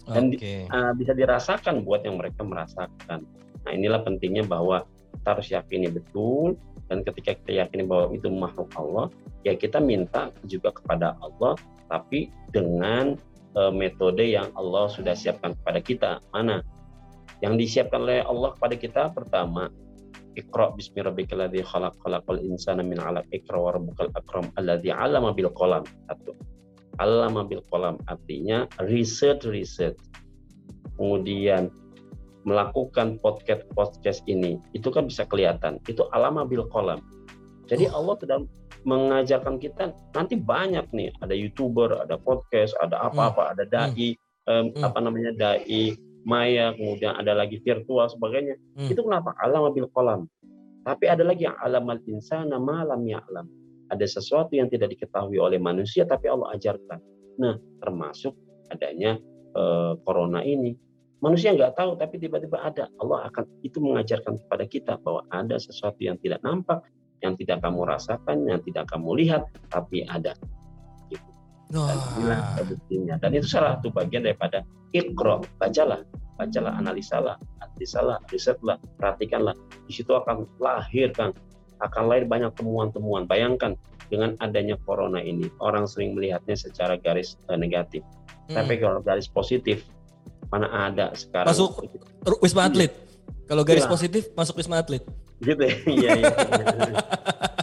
dan okay. uh, bisa dirasakan buat yang mereka merasakan. Nah inilah pentingnya bahwa kita harus yakini betul dan ketika kita yakini bahwa itu makhluk Allah ya kita minta juga kepada Allah tapi dengan uh, metode yang Allah sudah siapkan kepada kita mana yang disiapkan oleh Allah kepada kita pertama Iqra bismi rabbikal ladzi khalaq khalaqal insana min 'alaq Iqra wa rabbukal akram alladzi 'allama bil qalam. Satu. 'Allama bil qalam artinya research research. Kemudian melakukan podcast podcast ini itu kan bisa kelihatan itu alama bil qalam. Jadi oh. Allah sedang mengajarkan kita nanti banyak nih ada youtuber, ada podcast, ada apa-apa, hmm. ada dai, hmm. um, apa namanya dai maya, kemudian ada lagi virtual sebagainya. Hmm. Itu kenapa? Alam bil kolam. Tapi ada lagi yang alam al insana malam ya alam. Ada sesuatu yang tidak diketahui oleh manusia tapi Allah ajarkan. Nah, termasuk adanya eh, corona ini. Manusia nggak tahu tapi tiba-tiba ada. Allah akan itu mengajarkan kepada kita bahwa ada sesuatu yang tidak nampak, yang tidak kamu rasakan, yang tidak kamu lihat, tapi ada. Dan buktinya. Dan itu salah satu bagian daripada ikro. Bacalah, bacalah, analisalah, analisalah, risetlah, perhatikanlah. Di situ akan lahir kan, akan lahir banyak temuan-temuan. Bayangkan dengan adanya corona ini, orang sering melihatnya secara garis uh, negatif. Hmm. Tapi kalau garis positif, mana ada sekarang? Masuk wisma atlet. Kalau garis ya. positif masuk wisma atlet. Gitu ya. Iya, iya.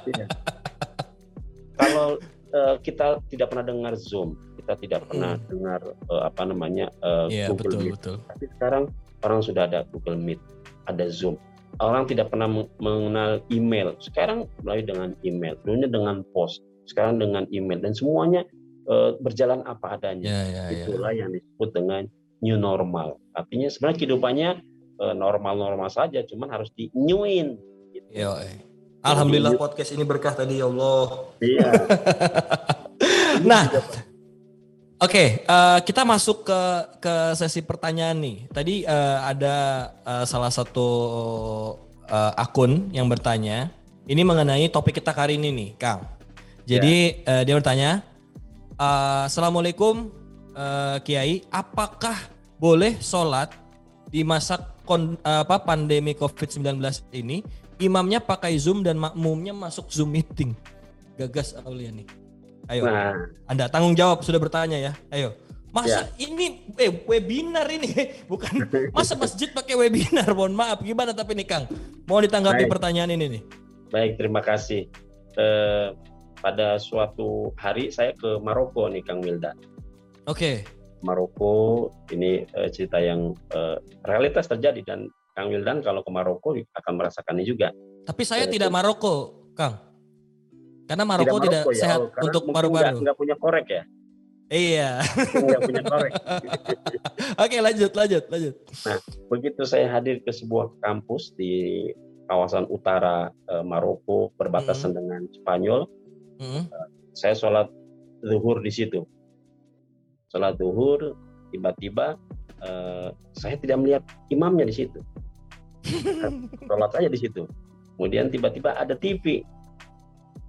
iya. Kalau uh, kita tidak pernah dengar Zoom, kita tidak pernah hmm. dengar uh, apa namanya uh, yeah, Google betul, Meet. Betul. Tapi sekarang orang sudah ada Google Meet, ada Zoom. Orang tidak pernah mengenal email. Sekarang mulai dengan email, dulunya dengan post, sekarang dengan email dan semuanya uh, berjalan apa adanya. Yeah, yeah, ya. Itulah yeah. yang disebut dengan new normal. Artinya sebenarnya kehidupannya normal-normal saja, cuman harus di newin. Gitu. Yo, eh. Alhamdulillah podcast ini berkah tadi ya Allah. Iya. nah, Oke, uh, kita masuk ke ke sesi pertanyaan nih. Tadi uh, ada uh, salah satu uh, akun yang bertanya. Ini mengenai topik kita kali ini nih, Kang. Jadi yeah. uh, dia bertanya, uh, Assalamualaikum uh, Kiai, apakah boleh sholat di masa kon, uh, apa pandemi COVID-19 ini imamnya pakai Zoom dan makmumnya masuk Zoom meeting? Gagas Aulia nih. Ayo. Nah. Anda tanggung jawab sudah bertanya ya. Ayo. Masa ya. ini eh, webinar ini bukan masa masjid pakai webinar. Mohon maaf gimana tapi nih Kang? Mau ditanggapi Baik. pertanyaan ini nih. Baik, terima kasih. Eh, pada suatu hari saya ke Maroko nih Kang Wilda. Oke. Okay. Maroko ini eh, cerita yang eh, realitas terjadi dan Kang Wildan kalau ke Maroko akan merasakannya juga. Tapi saya eh, tidak Maroko, Kang. Karena Maroko tidak, tidak ya? sehat oh, untuk paru-paru. Enggak punya korek ya? Iya. Enggak punya korek. Oke, lanjut, lanjut, lanjut. Nah, begitu saya hadir ke sebuah kampus di kawasan utara uh, Maroko berbatasan hmm. dengan Spanyol, hmm. uh, saya sholat zuhur di situ. Sholat zuhur, tiba-tiba uh, saya tidak melihat imamnya di situ. sholat saja di situ. Kemudian tiba-tiba ada TV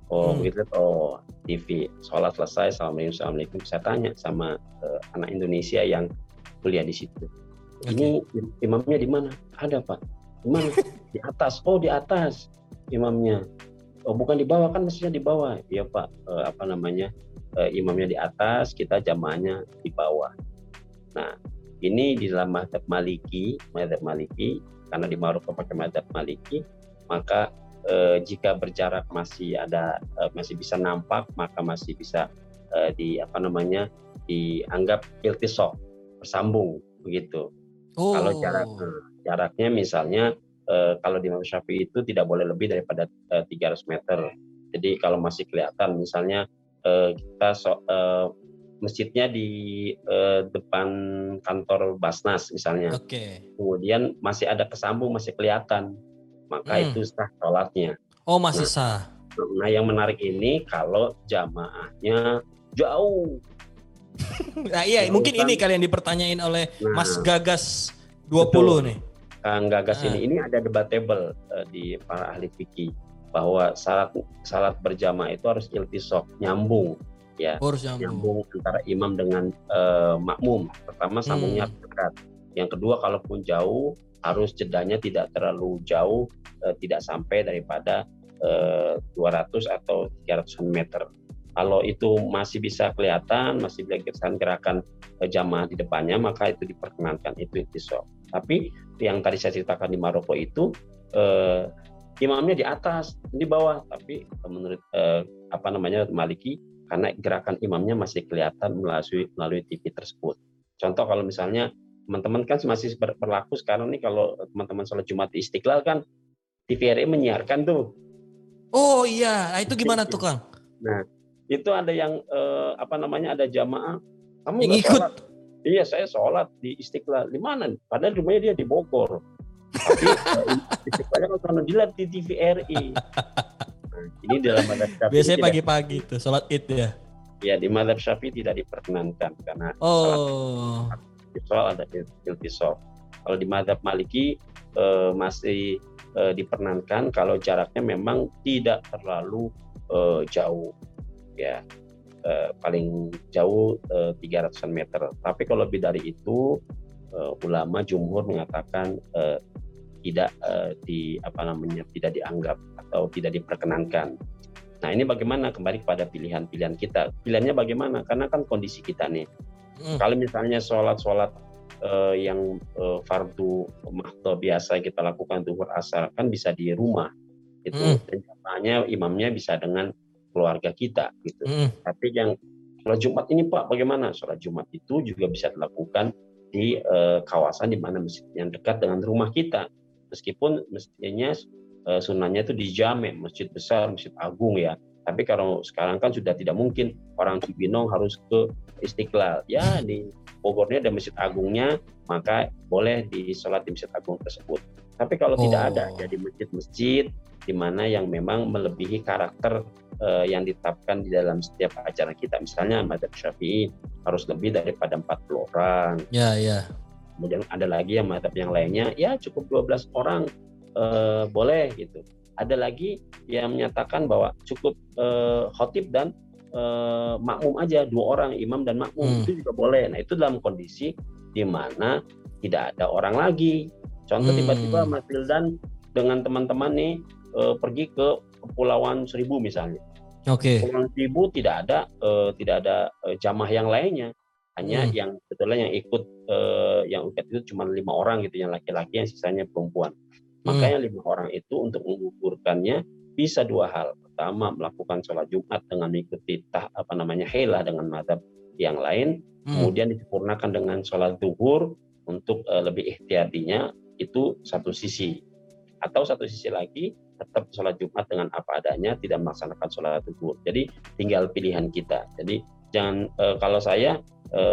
oh hmm. gitu oh TV sholat selesai assalamualaikum assalamualaikum. Saya tanya sama uh, anak Indonesia yang kuliah di situ. Okay. ini imamnya di mana? Ada pak. Di mana? Di atas. Oh di atas imamnya. Oh bukan di bawah kan mestinya di bawah. Iya pak. Uh, apa namanya? Uh, imamnya di atas kita jamaahnya di bawah. Nah ini di dalam madhab maliki madhab maliki karena di Maroko pakai madhab maliki maka eh, jika berjarak masih ada eh, masih bisa nampak maka masih bisa eh, di apa namanya dianggap iltisok bersambung begitu. Oh. Kalau jarak eh, jaraknya misalnya eh, kalau di Imam Syafi'i itu tidak boleh lebih daripada eh, 300 meter. Jadi kalau masih kelihatan misalnya eh, kita so, eh, masjidnya di eh, depan kantor Basnas misalnya. Okay. Kemudian masih ada kesambung masih kelihatan maka hmm. itu sah sholatnya. Oh masih nah, sah. Nah yang menarik ini kalau jamaahnya jauh. nah iya jauh mungkin kan. ini kalian dipertanyain oleh nah, Mas Gagas 20 betul. nih. Kang Gagas nah. ini ini ada debatable uh, di para ahli fikih bahwa salat salat berjamaah itu harus iltisok nyambung ya harus nyambung. antara imam dengan uh, makmum pertama sambungnya hmm. dekat yang kedua kalaupun jauh harus jedanya tidak terlalu jauh, eh, tidak sampai daripada eh, 200 atau 300 meter. Kalau itu masih bisa kelihatan, masih bisa gerakan eh, jamaah di depannya, maka itu diperkenankan, itu itisok. Tapi yang tadi saya ceritakan di Maroko itu imamnya di atas, di bawah. Tapi menurut apa namanya Maliki, karena gerakan imamnya masih kelihatan melalui melalui TV tersebut. Contoh kalau misalnya teman-teman kan masih berlaku sekarang nih kalau teman-teman sholat Jumat di Istiqlal kan TVRI menyiarkan tuh. Oh iya, nah, itu gimana tuh Kang? Nah, itu ada yang eh, apa namanya ada jamaah kamu yang ikut. Sholat. Iya, saya sholat di Istiqlal. Di mana? Padahal rumahnya dia di Bogor. Tapi Istiqlalnya kan di TVRI. Ini dalam madhab Biasanya pagi-pagi tuh sholat id ya. Ya di madhab syafi'i tidak diperkenankan karena oh iltisol ada iltisol. Kalau di madhab maliki eh, masih eh, diperkenankan kalau jaraknya memang tidak terlalu eh, jauh ya eh, paling jauh eh, 300 meter. Tapi kalau lebih dari itu eh, ulama jumhur mengatakan eh, tidak eh, di apa namanya tidak dianggap atau tidak diperkenankan. Nah ini bagaimana kembali kepada pilihan-pilihan kita. Pilihannya bagaimana? Karena kan kondisi kita nih Hmm. Kalau misalnya sholat-sholat uh, yang uh, fardu mahto biasa kita lakukan duhur asar kan bisa di rumah itu hmm. dan jamaahnya imamnya bisa dengan keluarga kita gitu. Hmm. Tapi yang sholat Jumat ini Pak bagaimana? Sholat Jumat itu juga bisa dilakukan di uh, kawasan di mana masjid yang dekat dengan rumah kita. Meskipun mestinya uh, sunnahnya itu di jame, masjid besar, masjid agung ya. Tapi kalau sekarang kan sudah tidak mungkin orang Cibinong harus ke Istiqlal. Ya di Bogornya ada masjid agungnya, maka boleh di sholat di masjid agung tersebut. Tapi kalau oh. tidak ada, jadi ya masjid-masjid di mana yang memang melebihi karakter uh, yang ditetapkan di dalam setiap acara kita. Misalnya Madhab Syafi'i harus lebih daripada 40 orang. Ya, ya. Kemudian ada lagi yang madhab yang lainnya, ya cukup 12 orang uh, boleh gitu. Ada lagi yang menyatakan bahwa cukup uh, khotib dan uh, makmum aja dua orang imam dan makmum hmm. itu juga boleh. Nah itu dalam kondisi di mana tidak ada orang lagi. Contoh hmm. tiba-tiba Mas Wildan dengan teman-teman nih uh, pergi ke Kepulauan Seribu misalnya. Oke. Okay. Kepulauan Seribu tidak ada uh, tidak ada uh, jamaah yang lainnya. Hanya hmm. yang sebetulnya yang ikut uh, yang ikut itu cuma lima orang gitu, yang laki-laki, yang sisanya perempuan. Hmm. Makanya lima orang itu untuk mengukurkannya bisa dua hal. Pertama melakukan sholat Jumat dengan mengikuti tah apa namanya helah dengan madhab yang lain. Hmm. Kemudian disempurnakan dengan sholat zuhur untuk uh, lebih ikhtiatinya itu satu sisi atau satu sisi lagi tetap sholat Jumat dengan apa adanya, tidak melaksanakan sholat zuhur. Jadi tinggal pilihan kita. Jadi jangan e, kalau saya e,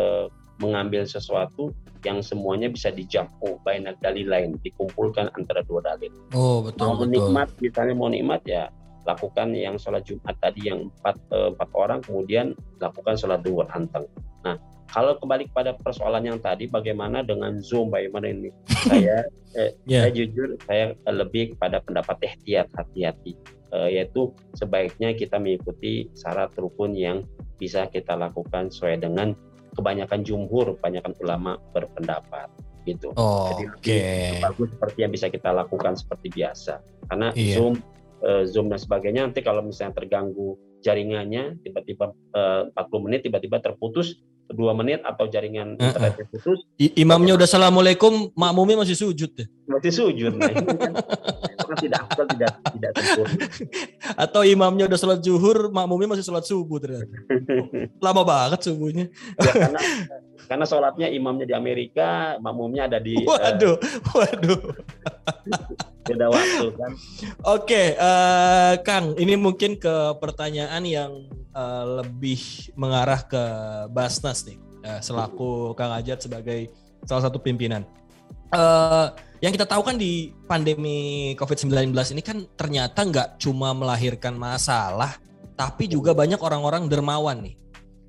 mengambil sesuatu yang semuanya bisa dijamu banyak dalil lain, dikumpulkan antara dua dalil. Oh betul. Mau nikmat, misalnya mau nikmat ya lakukan yang sholat Jumat tadi yang empat, e, empat orang, kemudian lakukan sholat dua anteng. Nah kalau kembali kepada persoalan yang tadi, bagaimana dengan Zoom, bagaimana ini? Saya, eh, yeah. saya jujur, saya lebih kepada pendapat hati-hati, eh, yaitu sebaiknya kita mengikuti syarat rukun yang bisa kita lakukan sesuai dengan kebanyakan jumhur, kebanyakan ulama berpendapat gitu. Oh, Jadi okay. bagus seperti yang bisa kita lakukan seperti biasa. Karena yeah. Zoom, eh, Zoom dan sebagainya nanti kalau misalnya terganggu jaringannya tiba-tiba eh, 40 menit tiba-tiba terputus dua menit atau jaringan uh -uh. putus. I imamnya udah assalamualaikum, makmumnya masih sujud deh. Masih sujud. Nah, kan, kan tidak tidak tidak sempurna. Atau imamnya udah sholat zuhur, makmumnya masih sholat subuh ternyata. Lama banget subuhnya. ya, karena karena sholatnya imamnya di Amerika, makmumnya ada di. Waduh, uh, waduh. beda waktu kan. Oke, okay, uh, eh, Kang, ini mungkin ke pertanyaan yang uh, lebih mengarah ke Basnas nih uh, selaku Kang Ajat sebagai salah satu pimpinan. Uh, yang kita tahu kan di pandemi COVID-19 ini kan ternyata nggak cuma melahirkan masalah, tapi juga banyak orang-orang dermawan nih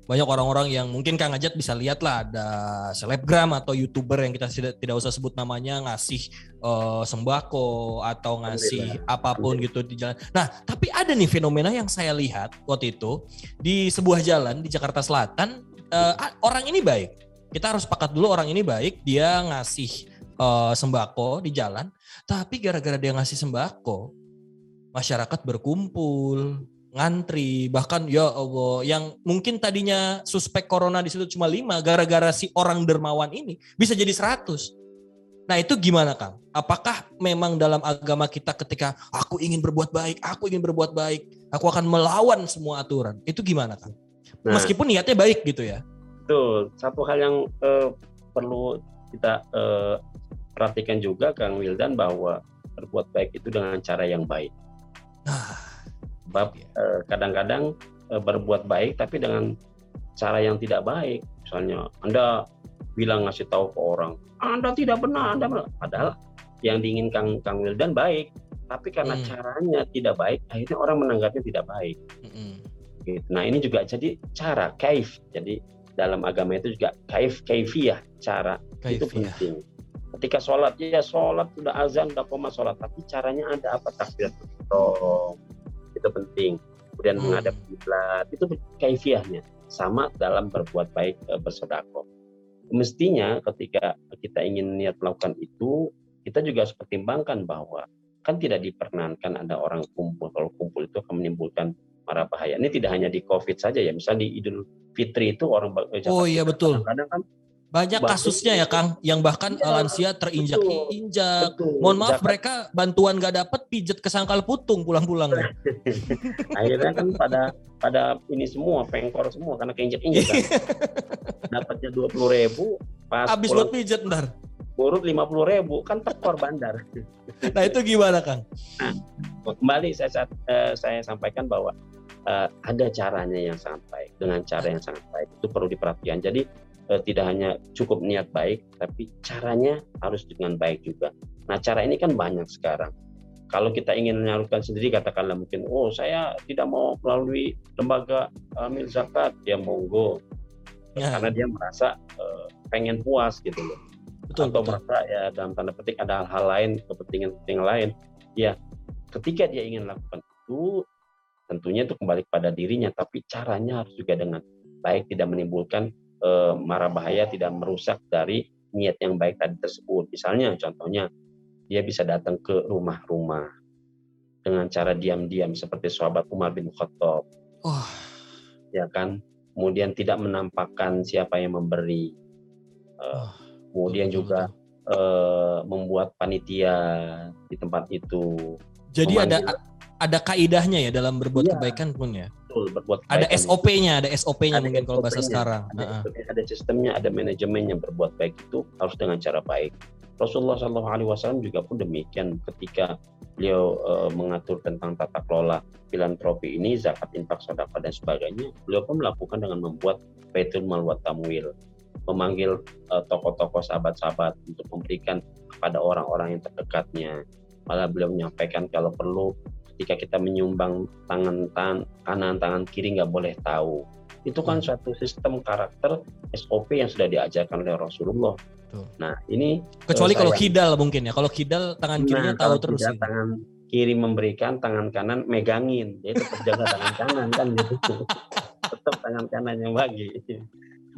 banyak orang-orang yang mungkin Kang Ajat bisa lihat lah ada selebgram atau youtuber yang kita tidak tidak usah sebut namanya ngasih uh, sembako atau ngasih apa pun gitu di jalan. Nah tapi ada nih fenomena yang saya lihat waktu itu di sebuah jalan di Jakarta Selatan uh, orang ini baik. Kita harus sepakat dulu orang ini baik dia ngasih uh, sembako di jalan. Tapi gara-gara dia ngasih sembako masyarakat berkumpul ngantri bahkan ya Allah yang mungkin tadinya suspek corona di situ cuma lima gara-gara si orang dermawan ini bisa jadi 100 nah itu gimana Kang? Apakah memang dalam agama kita ketika aku ingin berbuat baik aku ingin berbuat baik aku akan melawan semua aturan itu gimana Kang? Nah, meskipun niatnya baik gitu ya. Tuh satu hal yang uh, perlu kita uh, perhatikan juga Kang Wildan bahwa berbuat baik itu dengan cara yang baik. Nah sebab eh, kadang-kadang uh, berbuat baik tapi dengan cara yang tidak baik. Misalnya anda bilang ngasih tahu ke orang anda tidak benar anda benar. Padahal yang diinginkan Kang Wildan baik. Tapi karena hmm. caranya tidak baik akhirnya orang menanggapnya tidak baik. Hmm. gitu. nah ini juga jadi cara kaif. Jadi dalam agama itu juga kaif kaifiyah cara. Kaif, itu penting ketika sholat ya sholat sudah azan udah koma sholat. Tapi caranya ada apa? Takbir itu penting. Kemudian hmm. menghadap kiblat. Itu kaifiahnya. Sama dalam berbuat baik e, bersodako mestinya ketika kita ingin niat melakukan itu kita juga harus pertimbangkan bahwa kan tidak diperkenankan ada orang kumpul. Kalau kumpul itu akan menimbulkan marah bahaya. Ini tidak hanya di covid saja ya. Misal di idul fitri itu orang oh iya betul. kadang kan banyak kasusnya ya Kang, yang bahkan ya, lansia terinjak-injak. Mohon maaf Jakarta. mereka bantuan gak dapat pijet ke sangkal putung pulang-pulang. Akhirnya kan pada pada ini semua pengkor semua karena keinjak-injak kan. Dapatnya dua puluh ribu, pas habis buat pijet ntar. Urut lima puluh ribu kan tekor bandar. nah itu gimana Kang? Nah, kembali saya uh, saya sampaikan bahwa uh, ada caranya yang sangat baik dengan cara yang sangat baik itu perlu diperhatikan. Jadi eh, tidak hanya cukup niat baik, tapi caranya harus dengan baik juga. Nah, cara ini kan banyak sekarang. kalau kita ingin menyalurkan sendiri katakanlah mungkin oh saya tidak mau melalui lembaga amil zakat dia monggo ya. karena dia merasa uh, pengen puas gitu loh betul, atau betul. merasa ya dalam tanda petik ada hal-hal lain kepentingan-kepentingan lain ya ketika dia ingin lakukan itu tentunya itu kembali pada dirinya tapi caranya harus juga dengan baik tidak menimbulkan uh, marah bahaya tidak merusak dari niat yang baik tadi tersebut misalnya contohnya dia bisa datang ke rumah-rumah dengan cara diam-diam seperti sahabat Umar bin Khattab. Oh. Ya kan? Kemudian tidak menampakkan siapa yang memberi. Uh, oh. Kemudian betul, juga betul. Uh, membuat panitia di tempat itu. Jadi Memanggil. ada ada kaidahnya ya dalam berbuat ya, kebaikan pun ya. Betul, berbuat kebaikan. Ada SOP-nya, ada SOP-nya mungkin SOP kalau bahasa sekarang. Ada, uh ada sistemnya, ada manajemennya berbuat baik itu harus dengan cara baik. Rasulullah Shallallahu Alaihi Wasallam juga pun demikian ketika beliau uh, mengatur tentang tata kelola filantropi ini zakat infak sedekah dan sebagainya beliau pun melakukan dengan membuat baitul mal wa tamwil memanggil uh, tokoh-tokoh sahabat-sahabat untuk memberikan kepada orang-orang yang terdekatnya malah beliau menyampaikan kalau perlu ketika kita menyumbang tangan tangan kanan tangan kiri nggak boleh tahu itu kan hmm. suatu sistem karakter SOP yang sudah diajarkan oleh Rasulullah Betul. Nah ini kecuali kalau kidal mungkin ya. Kalau kidal tangan nah, kirinya tahu terus. Kidal, tangan kiri memberikan, tangan kanan megangin. Dia tetap jaga tangan kanan kan gitu. tetap tangan kanan yang bagi.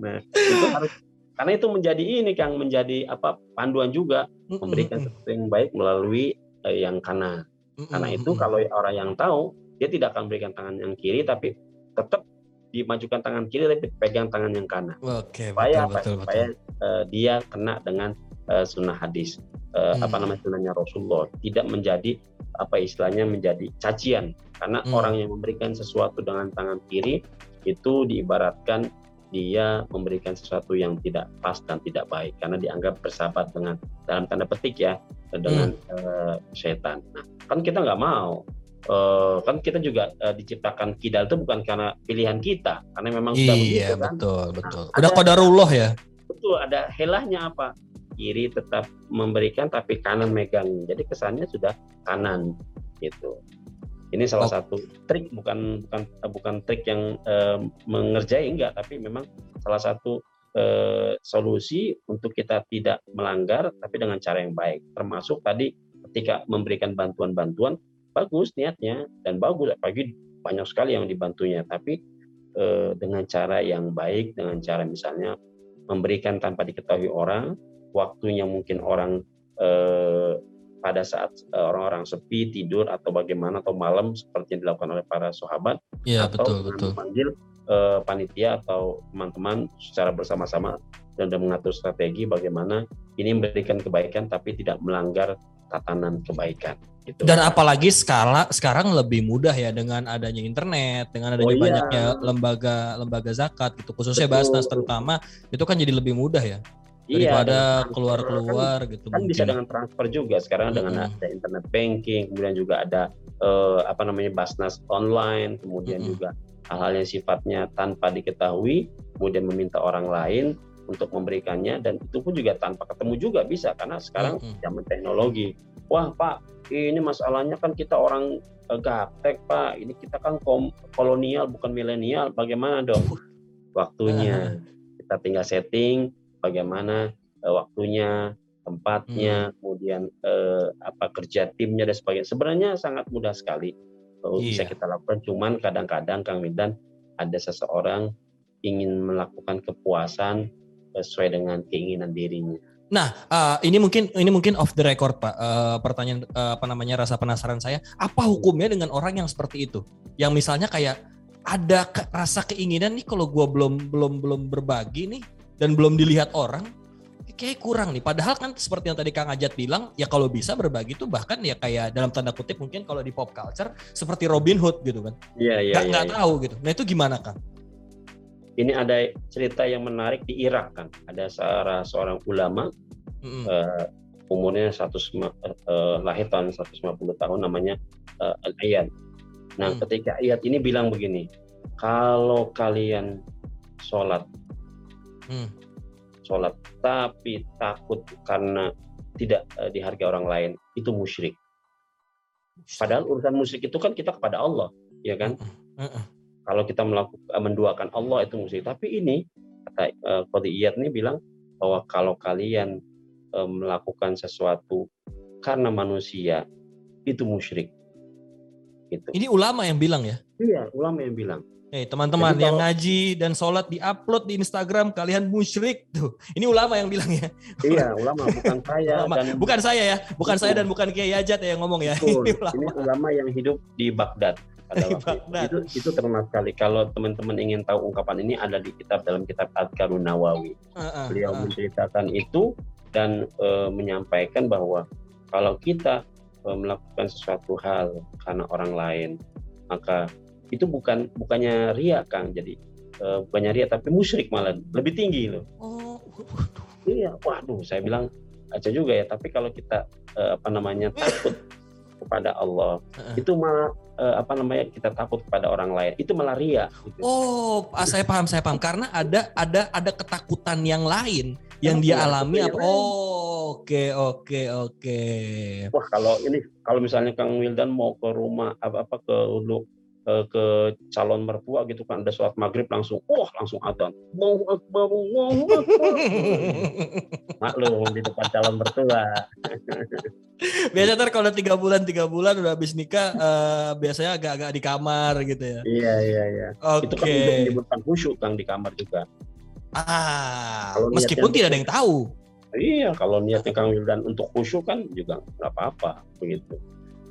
Nah itu harus karena itu menjadi ini Kang menjadi apa panduan juga memberikan sesuatu yang baik melalui eh, yang kanan. Karena itu kalau orang yang tahu dia tidak akan memberikan tangan yang kiri tapi tetap dimajukan tangan kiri tapi pegang tangan yang kanan. Oke, supaya betul, betul, supaya Uh, dia kena dengan uh, sunnah hadis uh, hmm. apa namanya sunnahnya Rasulullah tidak menjadi apa istilahnya menjadi cacian karena hmm. orang yang memberikan sesuatu dengan tangan kiri itu diibaratkan dia memberikan sesuatu yang tidak pas dan tidak baik karena dianggap bersahabat dengan dalam tanda petik ya dengan hmm. uh, setan. Nah, kan kita nggak mau uh, kan kita juga uh, diciptakan kidal itu bukan karena pilihan kita karena memang sudah iya, begitu kan. betul betul. Nah, Udah qadarullah ya. Betul, ada helahnya apa? Kiri tetap memberikan tapi kanan megang. Jadi kesannya sudah kanan gitu. Ini salah oh. satu trik bukan bukan bukan trik yang uh, mengerjai enggak tapi memang salah satu uh, solusi untuk kita tidak melanggar tapi dengan cara yang baik. Termasuk tadi ketika memberikan bantuan-bantuan bagus niatnya dan bagus apalagi banyak sekali yang dibantunya tapi eh, dengan cara yang baik dengan cara misalnya memberikan tanpa diketahui orang waktunya mungkin orang eh, pada saat eh, orang-orang sepi tidur atau bagaimana atau malam seperti yang dilakukan oleh para sahabat ya, atau betul, betul. memanggil eh, panitia atau teman-teman secara bersama-sama dan mengatur strategi bagaimana ini memberikan kebaikan tapi tidak melanggar tatanan kebaikan. Gitu. Dan apalagi skala sekarang lebih mudah ya dengan adanya internet, dengan adanya oh, iya. banyaknya lembaga lembaga zakat gitu, khususnya Betul. Basnas terutama itu kan jadi lebih mudah ya iya, daripada keluar-keluar kan, gitu. Kan mungkin. bisa dengan transfer juga sekarang -hmm. dengan ada internet banking, kemudian juga ada uh, apa namanya Basnas online, kemudian -hmm. juga hal-hal yang sifatnya tanpa diketahui, kemudian meminta orang lain untuk memberikannya dan itu pun juga tanpa ketemu juga bisa karena sekarang mm -hmm. zaman teknologi. Wah Pak, ini masalahnya kan kita orang uh, gaptek Pak, ini kita kan kom kolonial bukan milenial, bagaimana dong? Waktunya kita tinggal setting bagaimana uh, waktunya, tempatnya, hmm. kemudian uh, apa kerja timnya dan sebagainya. Sebenarnya sangat mudah sekali uh, iya. bisa kita lakukan. Cuman kadang-kadang Kang Midan ada seseorang ingin melakukan kepuasan sesuai dengan keinginan dirinya. Nah, uh, ini mungkin ini mungkin off the record Pak. Uh, pertanyaan uh, apa namanya rasa penasaran saya, apa hukumnya dengan orang yang seperti itu? Yang misalnya kayak ada ke, rasa keinginan nih kalau gue belum belum belum berbagi nih dan belum dilihat orang, kayak kurang nih. Padahal kan seperti yang tadi Kang Ajat bilang, ya kalau bisa berbagi itu bahkan ya kayak dalam tanda kutip mungkin kalau di pop culture seperti Robin Hood gitu kan. Iya iya. Gak, iya, ya. tahu gitu. Nah itu gimana Kang? Ini ada cerita yang menarik di Irak kan. Ada seorang, seorang ulama mm-hmm. uh, umurnya 100 uh, eh, lahir tahun 150 tahun namanya uh, Al Ayat. Nah, mm. ketika ayat ini bilang begini, kalau kalian sholat, mm. sholat tapi takut karena tidak uh, dihargai orang lain, itu musyrik. Padahal urusan musik itu kan kita kepada Allah, ya kan? Kalau kita melakukan menduakan Allah itu musik. Tapi ini kata uh, Qadiyat ini bilang bahwa kalau kalian uh, melakukan sesuatu karena manusia itu musyrik. Gitu. Ini ulama yang bilang ya? Iya, ulama yang bilang. Eh teman-teman Jadi yang kalau- ngaji dan sholat diupload di Instagram kalian musyrik tuh. Ini ulama yang bilang ya. Iya, ulama bukan saya Ulama. dan Bukan saya ya, bukan Betul. saya dan bukan Kiai Ajat ya yang ngomong ya. Betul. Ini ulama. Ini ulama yang hidup di Baghdad. Pada waktu itu. Itu itu terkenal sekali. Kalau teman-teman ingin tahu ungkapan ini ada di kitab dalam kitab Adkarun Nawawi. Heeh, Beliau heeh. menceritakan itu dan eh, menyampaikan bahwa kalau kita eh, melakukan sesuatu hal karena orang lain, maka itu bukan bukannya ria Kang. Jadi eh, bukannya ria tapi musyrik malah lebih tinggi loh. Oh, Iya, waduh, saya bilang aja juga ya. Tapi kalau kita eh, apa namanya takut kepada Allah, Heeh. itu malah eh, apa namanya kita takut kepada orang lain, itu malah ria. Gitu. oh, ah, saya paham, saya paham. Karena ada ada ada ketakutan yang lain yang dia Iya, alami apa? Oh, oke, oke, oke. Wah, kalau ini kalau misalnya Kang Wildan mau ke rumah apa apa ke ke calon mertua gitu kan ada sholat maghrib langsung, wah langsung adzan, Allahu Akbar, Allahu Akbar. Maklum di depan calon mertua. Biasa ntar kalau tiga bulan tiga bulan udah habis nikah eh, biasanya agak-agak di kamar gitu ya. Iya iya iya. Oke. Itu kan untuk menyebutkan khusyuk Kang di kamar juga. Ah, Kalau meskipun tidak ada yang tahu. Iya, kalau niatnya Kang Wildan untuk khusyuk kan juga nggak apa-apa begitu.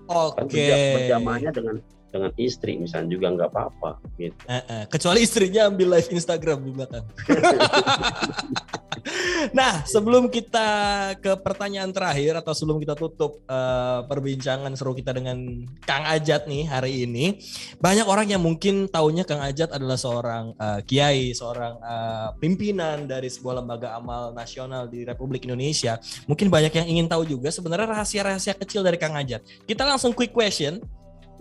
Kan Oke. berja- berjamaahnya dengan dengan istri misalnya juga nggak apa-apa gitu. Eh, eh, Kecuali istrinya ambil live Instagram di belakang. nah, sebelum kita ke pertanyaan terakhir atau sebelum kita tutup eh, perbincangan seru kita dengan Kang Ajat nih hari ini, banyak orang yang mungkin taunya Kang Ajat adalah seorang eh, kiai, seorang eh, pimpinan dari sebuah lembaga amal nasional di Republik Indonesia. Mungkin banyak yang ingin tahu juga sebenarnya rahasia-rahasia kecil dari Kang Ajat. Kita langsung quick question.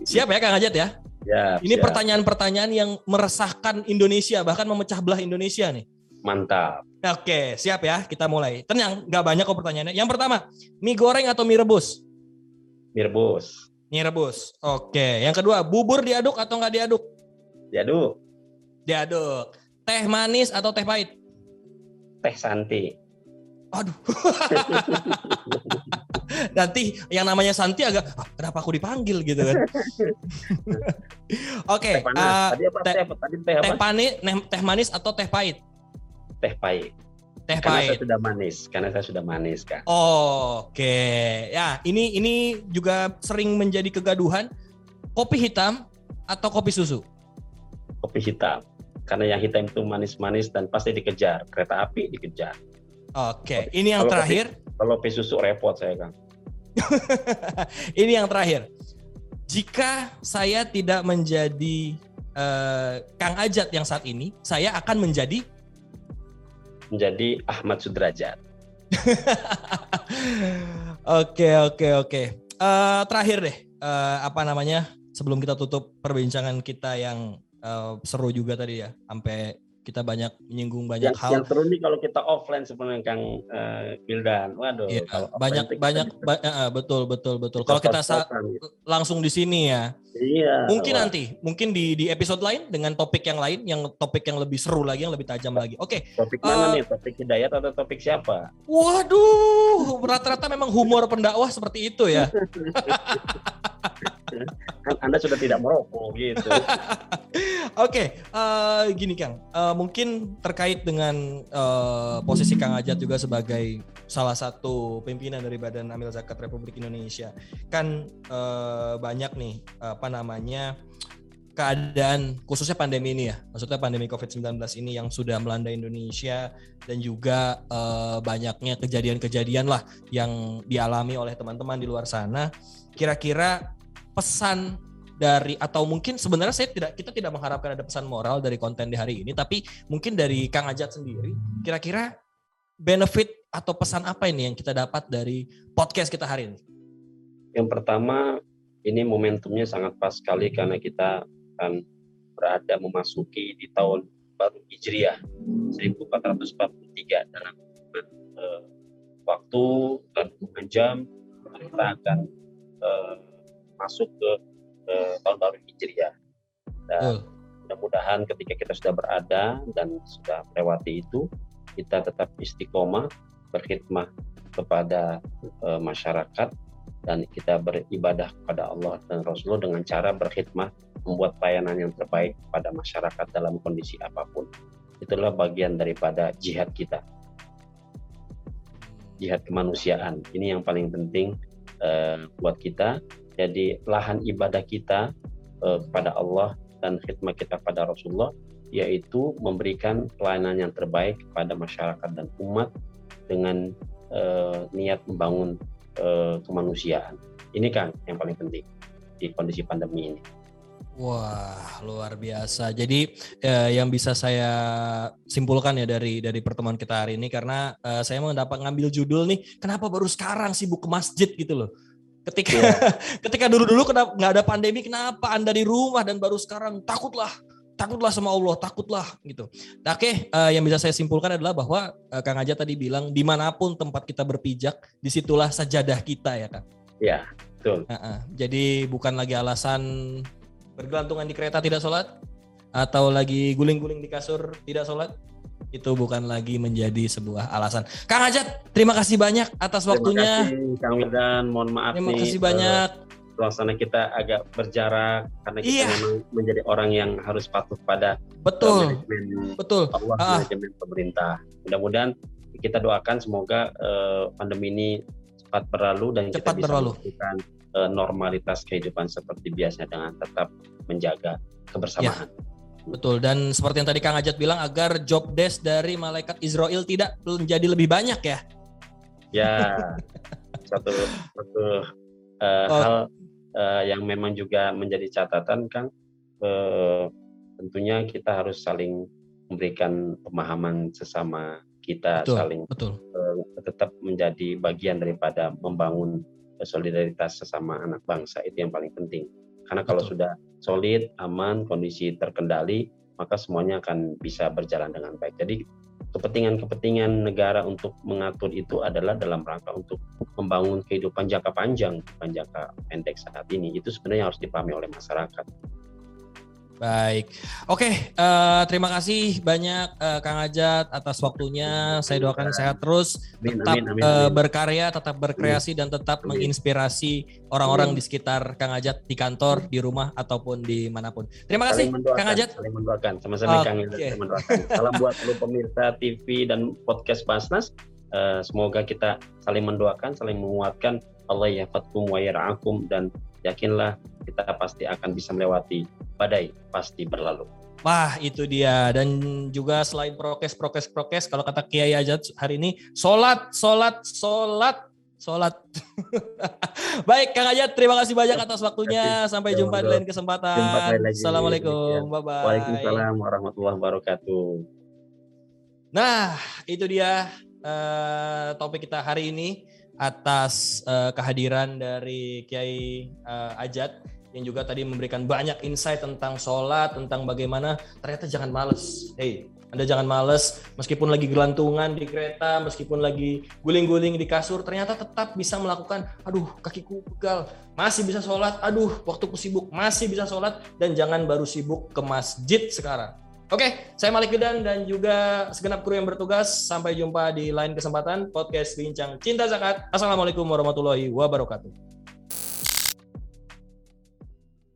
Siap ya Kang Ajat ya? Ya, Ini pertanyaan-pertanyaan yang meresahkan Indonesia, bahkan memecah belah Indonesia nih. mantap. Oke, siap ya. Kita mulai. Tenang, nggak banyak kok pertanyaannya. Yang pertama, mie goreng atau mie rebus? Mirbus. Mie rebus. Oke. Yang kedua, bubur diaduk atau nggak diaduk? Jadu, Diaduk. Teh manis atau teh pahit? Teh Santi. Aduh. Nanti yang namanya Santi agak, "Ah, kenapa aku dipanggil gitu kan? Oke. Teh panas. eh, tadi apa? teh- Teh? Tadi teh apa? teh panis, teh manis atau teh pahit? Teh pahit. Teh Karena pahit. saya sudah manis. Karena saya sudah manis kan. Oke, ya ini ini juga sering menjadi kegaduhan. Kopi hitam atau kopi susu? Kopi hitam. Karena yang hitam itu manis-manis dan pasti dikejar. Kereta api dikejar. Oke, ini yang Kalau kopi- terakhir. Kalau kopi susu repot saya kan. ini yang terakhir. Jika saya tidak menjadi eh, Kang Ajat yang saat ini, saya akan menjadi Menjadi Ahmad Sudrajat. Oke, oke, oke. Eh, terakhir deh, eh, apa namanya? Sebelum kita tutup perbincangan kita yang eh, seru juga tadi ya, sampai kita banyak menyinggung banyak Yang, hal. yang seru nih kalau kita offline sebenarnya Kang eh, Wildan. Waduh. Iya, kalau banyak kita banyak ba- eh, betul betul betul. Kalau kita sa- tos-tosan gitu. langsung di sini ya, Iya. mungkin wah. nanti, mungkin di di episode lain dengan topik yang lain, yang topik yang lebih seru lagi, yang lebih tajam lagi. Oke, Topik mana Eh, nih? Topik hidayat atau topik siapa? waduh, rata-rata memang humor pendakwah seperti itu ya. Kan Anda sudah tidak merokok gitu. Oke, eh, gini Kang, Eh, mungkin terkait dengan eh, posisi Kang Ajat juga sebagai salah satu pimpinan dari Badan Amil Zakat Republik Indonesia, kan eh, banyak nih apa namanya keadaan khususnya pandemi ini ya, maksudnya pandemi COVID-19 ini yang sudah melanda Indonesia dan juga banyaknya kejadian-kejadian lah yang dialami oleh teman-teman di luar sana. Kira-kira pesan dari atau mungkin sebenarnya saya tidak kita tidak mengharapkan ada pesan moral dari konten di hari ini tapi mungkin dari Kang Ajat sendiri kira-kira benefit atau pesan apa ini yang kita dapat dari podcast kita hari ini? Yang pertama, ini momentumnya sangat pas sekali karena kita akan berada memasuki di tahun baru Hijriah 1443 dalam eh, waktu dan jam kita akan eh, masuk ke uh, tahun baru Hijriah. Dan mudah-mudahan ketika kita sudah berada dan sudah melewati itu, kita tetap istiqomah berkhidmah kepada uh, masyarakat dan kita beribadah kepada Allah dan Rasulullah dengan cara berkhidmah membuat pelayanan yang terbaik pada masyarakat dalam kondisi apa pun. Itulah bagian daripada jihad kita. Jihad kemanusiaan. Ini yang paling penting uh, buat kita. Jadi lahan ibadah kita uh, kepada Allah dan khidmat kita pada Rasulullah yaitu memberikan pelayanan yang terbaik kepada masyarakat dan umat dengan uh, niat membangun uh, kemanusiaan. Ini kan yang paling penting di kondisi pandemi ini. Wah, luar biasa. Jadi eh, yang bisa saya simpulkan ya dari dari pertemuan kita hari ini karena eh, saya mau dapat ngambil judul nih, kenapa baru sekarang sibuk ke masjid gitu loh. Ketika yeah. ketika dulu-dulu nggak ada pandemi, kenapa Anda di rumah dan baru sekarang takutlah takutlah sama Allah, takutlah gitu. Nah, Oke, uh, yang bisa saya simpulkan adalah bahwa uh, Kang Aja tadi bilang di mana pun tempat kita berpijak, di situlah sajadah kita ya Kang. Ya, betul. Uh -uh. Jadi bukan lagi alasan bergelantungan di kereta tidak sholat, atau lagi guling-guling di kasur tidak sholat, itu bukan lagi menjadi sebuah alasan. Kang Ajat, terima kasih banyak atas terima waktunya. Terima kasih Kang Medan, mohon maaf terima nih. Terima kasih banyak. Uh, suasana kita agak berjarak karena kita iya. memang menjadi orang yang harus patuh pada betul manajemen betul Allah ah. manajemen pemerintah. Mudah-mudahan kita doakan semoga uh, pandemi ini cepat berlalu dan cepat kita bisa melakukan uh, normalitas kehidupan seperti biasa dengan tetap menjaga kebersamaan. Ya. Betul dan seperti yang tadi Kang Ajat bilang agar job desk dari malaikat Israel tidak menjadi lebih banyak ya. Ya. satu satu uh, oh. hal uh, yang memang juga menjadi catatan Kang uh, tentunya kita harus saling memberikan pemahaman sesama kita betul, saling betul. Uh, tetap menjadi bagian daripada membangun solidaritas sesama anak bangsa itu yang paling penting karena kalau betul. sudah solid aman kondisi terkendali maka semuanya akan bisa berjalan dengan baik jadi kepentingan-kepentingan negara untuk mengatur itu adalah dalam rangka untuk membangun kehidupan jangka panjang, bukan jangka pendek saat ini. Itu sebenarnya harus dipahami oleh masyarakat. Baik, oke. Uh, terima kasih banyak uh, Kang Ajat atas waktunya. Saya doakan sehat terus, tetap amin, amin, amin. Uh, berkarya, tetap berkreasi dan tetap amin. menginspirasi orang-orang di sekitar Kang Ajat di kantor, di rumah ataupun di mana pun. Terima kasih, Kang Ajat. Saling mendoakan, sama-sama Kang Ajat. Salam buat seluruh pemirsa TV dan podcast Basnas. Uh, semoga kita saling mendoakan, saling menguatkan. Allah ya fatkum wa yara'akum dan yakinlah kita pasti akan bisa melewati badai pasti berlalu. Wah itu dia dan juga selain prokes prokes prokes kalau kata Kiai Ajat hari ini sholat sholat sholat sholat. Baik Kang Ajat terima kasih banyak atas waktunya sampai jumpa di lain kesempatan. Assalamualaikum bye bye. Waalaikumsalam warahmatullahi wabarakatuh. Nah itu dia uh, topik kita hari ini atas uh, kehadiran dari Kiai uh, Ajat yang juga tadi memberikan banyak insight tentang sholat, tentang bagaimana ternyata jangan males. Hey, Anda jangan males, meskipun lagi gelantungan di kereta, meskipun lagi guling-guling di kasur, ternyata tetap bisa melakukan, aduh kakiku pegal, masih bisa sholat, aduh waktuku sibuk, masih bisa sholat, dan jangan baru sibuk ke masjid sekarang. Oke, saya Malik Gedan dan juga segenap kru yang bertugas. Sampai jumpa di lain kesempatan podcast Bincang Cinta Zakat. Assalamualaikum warahmatullahi wabarakatuh.